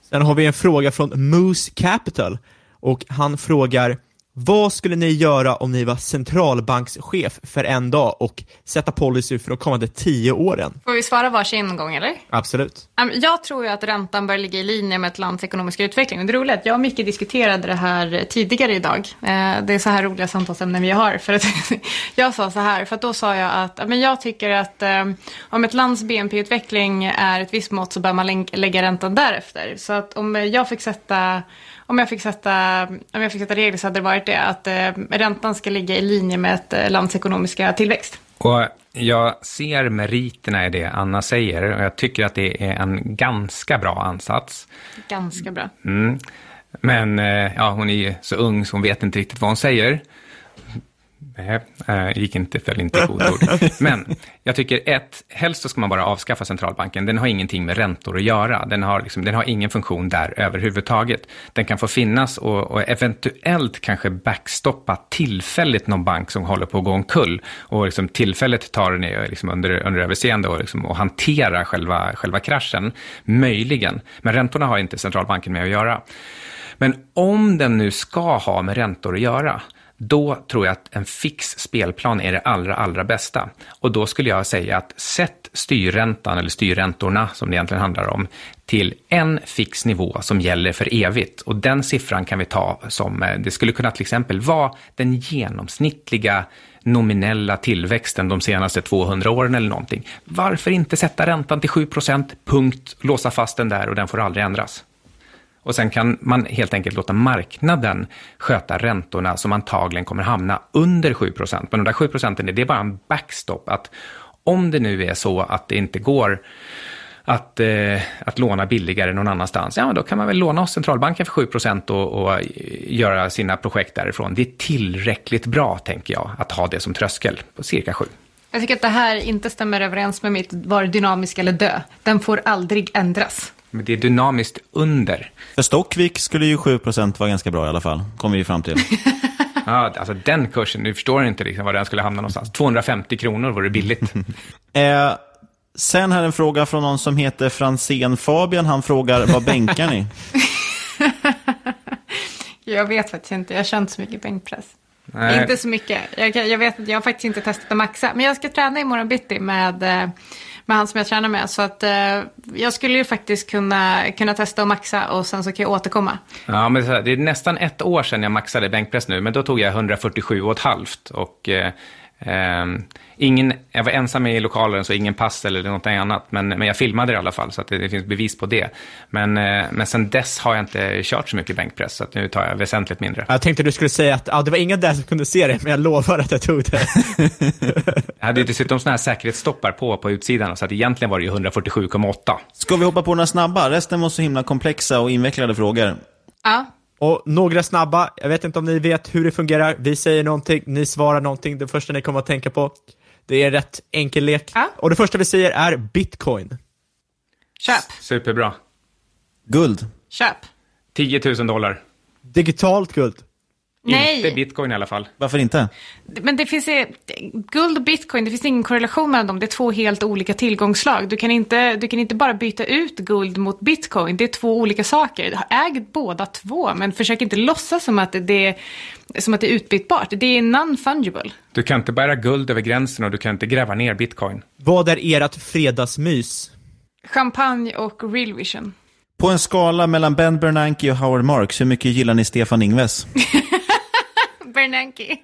Sen har vi en fråga från Moose Capital och han frågar vad skulle ni göra om ni var centralbankschef för en dag och sätta policy för de kommande tio åren? Får vi svara varsin gång eller? Absolut. Um, Jag tror ju att räntan bör ligga i linje med ett lands ekonomiska utveckling. Det är roligt att jag och Micke diskuterade det här tidigare idag. Eh, Det är så här roliga samtalsämnen vi har. För att [laughs] jag sa så här, för då sa jag att men jag tycker att eh, om ett lands BNP-utveckling är ett visst mått så bör man lägga räntan därefter. Så att om jag fick sätta om jag fick sätta, om jag fick sätta regler så hade det varit det att eh, räntan ska ligga i linje med ett eh, lands ekonomiska tillväxt. Och jag ser meriterna i det Anna säger och jag tycker att det är en ganska bra ansats. Ganska bra. Mm. Men eh, ja, hon är ju så ung så hon vet inte riktigt vad hon säger. Nej, eh, gick inte, föll inte i god ord. [laughs] Men jag tycker ett, helst så ska man bara avskaffa centralbanken. Den har ingenting med räntor att göra. Den har, liksom, den har ingen funktion där överhuvudtaget. Den kan få finnas och, och eventuellt kanske backstoppa tillfälligt någon bank som håller på att gå omkull. Och liksom tillfälligt tar den liksom under, under överseende och, liksom, och hantera själva, själva kraschen. Möjligen. Men räntorna har inte centralbanken med att göra. Men om den nu ska ha med räntor att göra, då tror jag att en fix spelplan är det allra, allra bästa. Och då skulle jag säga att sätt styrräntan, eller styrräntorna som det egentligen handlar om, till en fix nivå som gäller för evigt. Och den siffran kan vi ta som, eh, det skulle kunna till exempel vara den genomsnittliga nominella tillväxten de senaste 200 åren eller någonting. Varför inte sätta räntan till 7 procent, punkt, låsa fast den där och den får aldrig ändras? Och sen kan man helt enkelt låta marknaden sköta räntorna som antagligen kommer hamna under 7% Men de där 7 procenten, det är bara en backstop. Att om det nu är så att det inte går att, eh, att låna billigare någon annanstans, ja då kan man väl låna hos centralbanken för 7 och, och eh, göra sina projekt därifrån. Det är tillräckligt bra, tänker jag, att ha det som tröskel på cirka 7. Jag tycker att det här inte stämmer överens med mitt var dynamisk eller dö. Den får aldrig ändras. Men det är dynamiskt under. För Stockvik skulle ju 7% vara ganska bra i alla fall, kom vi fram till. [laughs] Ja, alltså den kursen, nu förstår jag inte liksom var den skulle hamna någonstans. 250 kronor vore billigt. [laughs] eh, sen här en fråga från någon som heter Fransén Fabian. Han frågar, vad bänkar ni? [laughs] Jag vet faktiskt inte, jag har känt så mycket bänkpress. Nej. Inte så mycket. Jag, jag vet att jag har faktiskt inte testat att maxa. Men jag ska träna imorgon bitti med, eh, med han som jag tränar med. Så att eh, jag skulle ju faktiskt kunna, kunna testa att maxa och sen så kan jag återkomma. Ja, men det är nästan ett år sedan jag maxade bänkpress nu, men då tog jag 147,5 och eh, ehm, ingen, jag var ensam i lokalen så ingen pass eller något annat, men, men jag filmade i alla fall så att det, det finns bevis på det. Men, eh, men sen dess har jag inte kört så mycket bänkpress, så att nu tar jag väsentligt mindre. Jag tänkte du skulle säga att ja, det var ingen där som kunde se det, men jag lovar att jag tog det. [laughs] Jag hade ju dessutom sådana här säkerhetsstoppar på, på utsidan, så att egentligen var det ju 147,8. Ska vi hoppa på några snabba? Resten var så himla komplexa och invecklade frågor. Ja. Och några snabba, jag vet inte om ni vet hur det fungerar. Vi säger någonting, ni svarar någonting. Det första ni kommer att tänka på. Det är en rätt enkel lek. Och det första vi säger är bitcoin. Köp. Superbra. Guld. Köp. 10 000 dollar. Digitalt guld. Nej. Inte bitcoin i alla fall. Varför inte? Men det finns guld och bitcoin, det finns ingen korrelation mellan dem. Det är två helt olika tillgångsslag. Du kan inte, du kan inte bara byta ut guld mot bitcoin. Det är två olika saker. Äg båda två, men försök inte låtsas som att det är, som att det är utbytbart. Det är non-fungible. Du kan inte bära guld över gränsen och du kan inte gräva ner bitcoin. Vad är ert fredagsmys? Champagne och real vision. På en skala mellan Ben Bernanke och Howard Marks, hur mycket gillar ni Stefan Ingves? [laughs] Bernanke.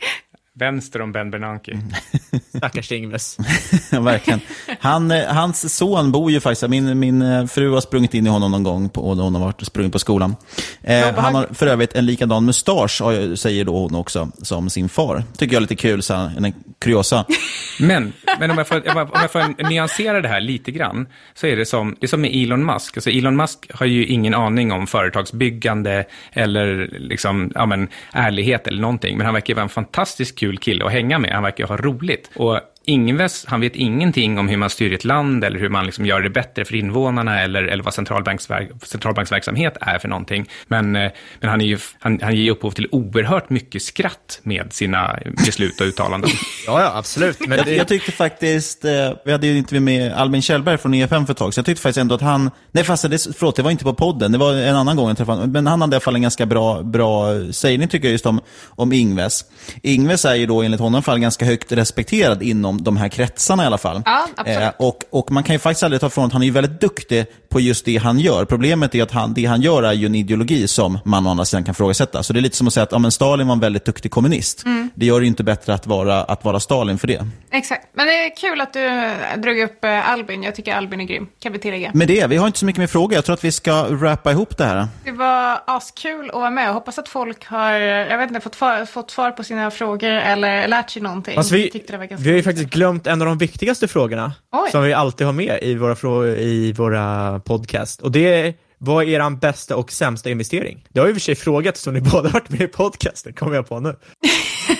Vänster om Ben Bernanke. [laughs] Stackars Ingves. [laughs] Ja, Verkligen. Han, eh, hans son bor ju faktiskt, min, min eh, fru har sprungit in i honom någon gång på, och hon har varit sprungit på skolan. Eh, han har för övrigt en likadan mustasch, säger då hon också, som sin far. Tycker jag är lite kul, så här, en kuriosa. [laughs] Men, men om, jag får, om jag får nyansera det här lite grann, så är det som, det är som med Elon Musk. Alltså Elon Musk har ju ingen aning om företagsbyggande eller liksom, ja, men, ärlighet eller någonting, men han verkar ju vara en fantastiskt kul kille att hänga med. Han verkar ju ha roligt. Och Ingves, han vet ingenting om hur man styr ett land eller hur man liksom gör det bättre för invånarna eller, eller vad centralbanksverk, centralbanksverksamhet är för någonting. Men, eh, men han, är ju, han, han ger ju upphov till oerhört mycket skratt med sina beslut och uttalanden. [laughs] Ja, ja, absolut. Men jag, det, jag tyckte faktiskt, eh, vi hade ju inte med Albin Kjellberg från EFM för ett tag, så jag tyckte faktiskt ändå att han, nej fast det, förlåt, det var inte på podden, det var en annan gång jag träffade honom, men han hade i alla fall en ganska bra, bra sägning tycker jag just om, om Ingves. Ingves är ju då enligt honom i alla fall ganska högt respekterad inom de här kretsarna i alla fall. Ja, absolut. Eh, och, och man kan ju faktiskt aldrig ta ifrån att han är ju väldigt duktig på just det han gör. Problemet är att han, det han gör är ju en ideologi som man å andra sidan kan frågasätta. Så det är lite som att säga att ja, men Stalin var en väldigt duktig kommunist. Mm. Det gör det ju inte bättre att vara, att vara Stalin för det. Exakt. Men det är kul att du drog upp eh, Albin. Jag tycker Albin är grym. Kan vi tillägga. Med det, vi har inte så mycket mer frågor. Jag tror att vi ska wrappa ihop det här. Det var askul att vara med. Jag hoppas att folk har, jag vet inte, fått, svar- fått svar på sina frågor eller lärt sig någonting. Alltså vi, Jag tyckte det var ganska vi har ju faktiskt glömt en av de viktigaste frågorna Oj. som vi alltid har med i våra, frå- i våra podcast. Och det är, vad är er bästa och sämsta investering? Det har ju i och för sig frågat som ni [laughs] båda varit med i podcasten, kommer jag på nu.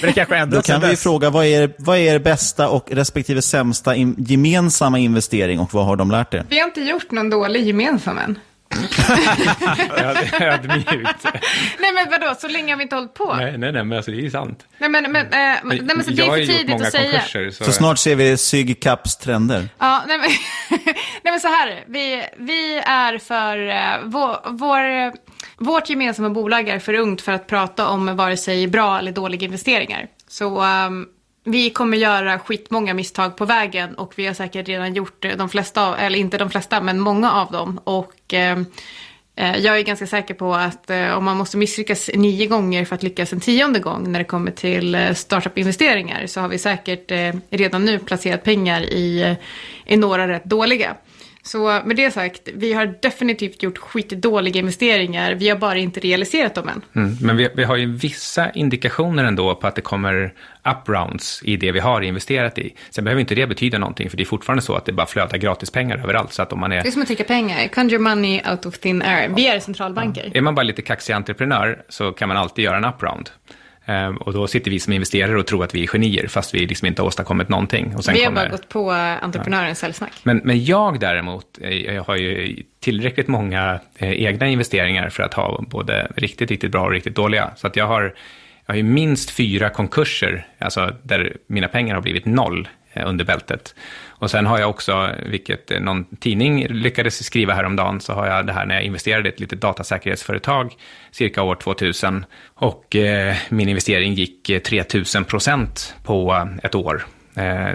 Men det kanske Då ändras kan sen vi dess. fråga, vad är, vad är er bästa och respektive sämsta in, gemensamma investering och vad har de lärt er? Vi har inte gjort någon dålig gemensam än. [laughs] Ödmjukt. Nej men vadå, så länge har vi inte hållit på? Nej, nej, nej, men alltså det är ju sant. Nej men, men, eh, nej, men så det är för tidigt att säga. Så, Så snart ser vi Sygcaps trender. Ja, nej men, [laughs] nej men så här, vi, vi är för, eh, vår, vår, vårt gemensamma bolag är för ungt för att prata om vare sig bra eller dåliga investeringar. Så ehm, vi kommer göra skitmånga misstag på vägen och vi har säkert redan gjort eh, de flesta, av, eller inte de flesta, men många av dem. Och eh, eh, jag är ganska säker på att eh, om man måste misslyckas nio gånger för att lyckas en tionde gång när det kommer till eh, startup-investeringar så har vi säkert eh, redan nu placerat pengar i, eh, i några rätt dåliga. Så med det sagt, vi har definitivt gjort skitdåliga investeringar. Vi har bara inte realiserat dem än. Mm, men vi, vi har ju vissa indikationer ändå på att det kommer up-rounds i det vi har investerat i. Sen behöver inte det betyda någonting, för det är fortfarande så att det bara flödar gratispengar överallt. Så att om man Det är är, som att täcka pengar. Conjure money out of thin air. Vi är centralbanker. är man bara lite kaxig entreprenör så kan man alltid göra en up-round. Ehm, och då sitter vi som investerare och tror att vi är genier, fast vi liksom inte har åstadkommit någonting. Och sen Vi har kommer... bara gått på entreprenörens säljsnack. Men, men jag däremot, eh, jag har ju tillräckligt många eh, egna investeringar för att ha både riktigt, riktigt bra och riktigt dåliga. Så att jag har, jag har ju minst fyra konkurser, alltså där mina pengar har blivit noll Eh, under bältet. Och sen har jag också, vilket eh, någon tidning lyckades skriva häromdagen, så har jag det här när jag investerade i ett litet datasäkerhetsföretag cirka år 2000. Och eh, min investering gick eh, 3000 procent på ett år. Eh,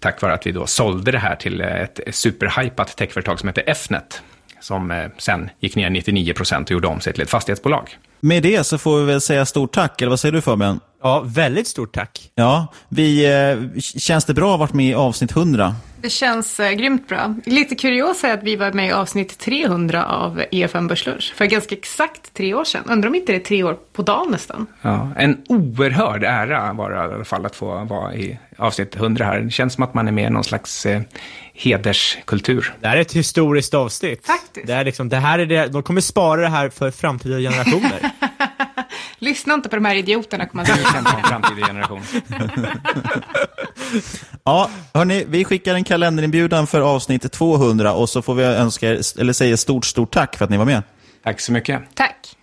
tack vare att vi då sålde det här till ett superhypat techföretag som heter Fnet som eh, sen gick ner 99 procent och gjorde om sig till ett fastighetsbolag. Med det så får vi väl säga stort tack, eller vad säger du Fabian? Ja, väldigt stort tack. Ja, vi, eh, känns det bra att ha varit med i avsnitt 100? Det känns eh, grymt bra. Lite kuriosa är att vi var med i avsnitt 300 av EFN Börslunch för ganska exakt tre år sedan. Undrar om inte det är tre år på dagen nästan. Ja, en oerhörd ära var det i alla fall att få vara i avsnitt 100 här. Det känns som att man är med i någon slags eh, hederskultur. Det här är ett historiskt avsnitt. Faktiskt. Det, är liksom, det här är det, de kommer spara det här för framtida generationer. [laughs] Lyssna inte på de här idioterna, kommer man säga. Kämpa om framtida generation. [laughs] Ja, hörni, vi skickar en kalenderinbjudan för avsnitt 200 och så får vi önska er, eller säga stort, stort tack för att ni var med. Tack så mycket. Tack.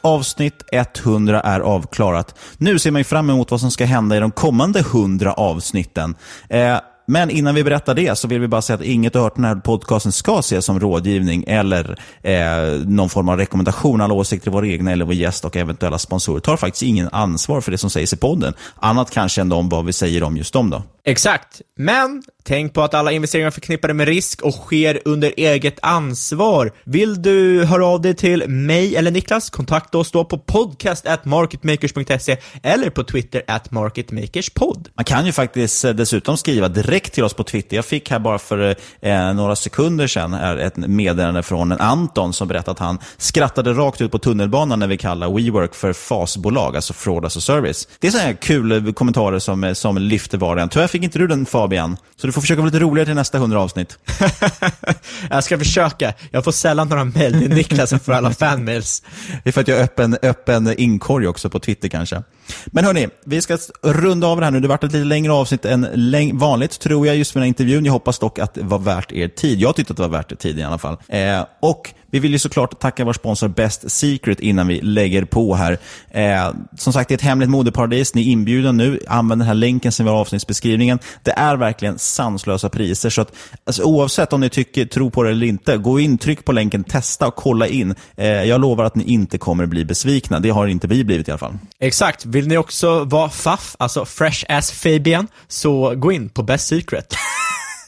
Avsnitt 100 är avklarat. Nu ser man ju fram emot vad som ska hända i de kommande 100 avsnitten. Eh, men innan vi berättar det så vill vi bara säga att inget av den här podcasten ska ses som rådgivning eller eh, någon form av rekommendation. Alla åsikter i våra egna eller vår gäst och eventuella sponsorer tar faktiskt ingen ansvar för det som sägs i podden. Annat kanske än om vad vi säger om just dem då. Exakt. Men tänk på att alla investeringar är förknippade med risk och sker under eget ansvar. Vill du höra av dig till mig eller Niklas? Kontakta oss då på podcast at marketmakers.se eller på Twitter at marketmakerspod. Man kan ju faktiskt eh, dessutom skriva direkt till oss på Twitter. Jag fick här bara för eh, några sekunder sedan här ett meddelande från en Anton som berättade att han skrattade rakt ut på tunnelbanan när vi kallar WeWork för fasbolag, alltså fraud as a service. Det är sådana här kul kommentarer som, eh, som lyfter var Tyvärr fick inte du den Fabian, så du får försöka vara lite roligare till nästa hundra avsnitt. [laughs] jag ska försöka. Jag får sällan några mejl till Niklas för alla fanmails. Det är för att jag har öppen, öppen inkorg också på Twitter kanske. Men hörni, vi ska runda av det här nu. Det har varit ett lite längre avsnitt än vanligt, tror jag, just med den här intervjun. Jag hoppas dock att det var värt er tid. Jag tyckte att det var värt er tid i alla fall. Eh, och vi vill ju såklart tacka vår sponsor Best Secret innan vi lägger på här. Eh, som sagt, det är ett hemligt modeparadis. Ni är inbjudna nu. Använd den här länken som vi har i avsnittsbeskrivningen. Det är verkligen sanslösa priser. Så att, alltså, oavsett om ni tycker, tror på det eller inte, gå in, tryck på länken, testa och kolla in. Eh, jag lovar att ni inte kommer bli besvikna. Det har inte vi blivit i alla fall. Exakt. Vill ni också vara faff, alltså fresh as Fabian, så gå in på Best Secret.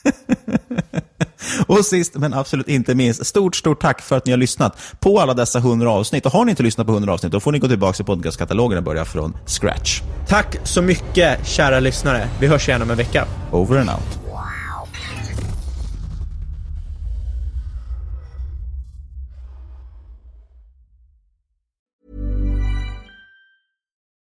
[laughs] Och sist men absolut inte minst, stort, stort tack för att ni har lyssnat på alla dessa 100 avsnitt. Och har ni inte lyssnat på 100 avsnitt, då får ni gå tillbaka till podcastkatalogen och börja från scratch. Tack så mycket, kära lyssnare. Vi hörs igen om en vecka. Over and out.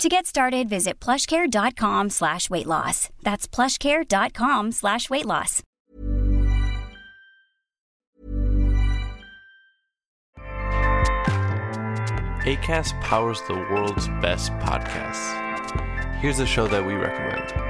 To get started, visit plushcare.com slash weight loss. That's plushcare.com slash weight loss. ACAST powers the world's best podcasts. Here's a show that we recommend.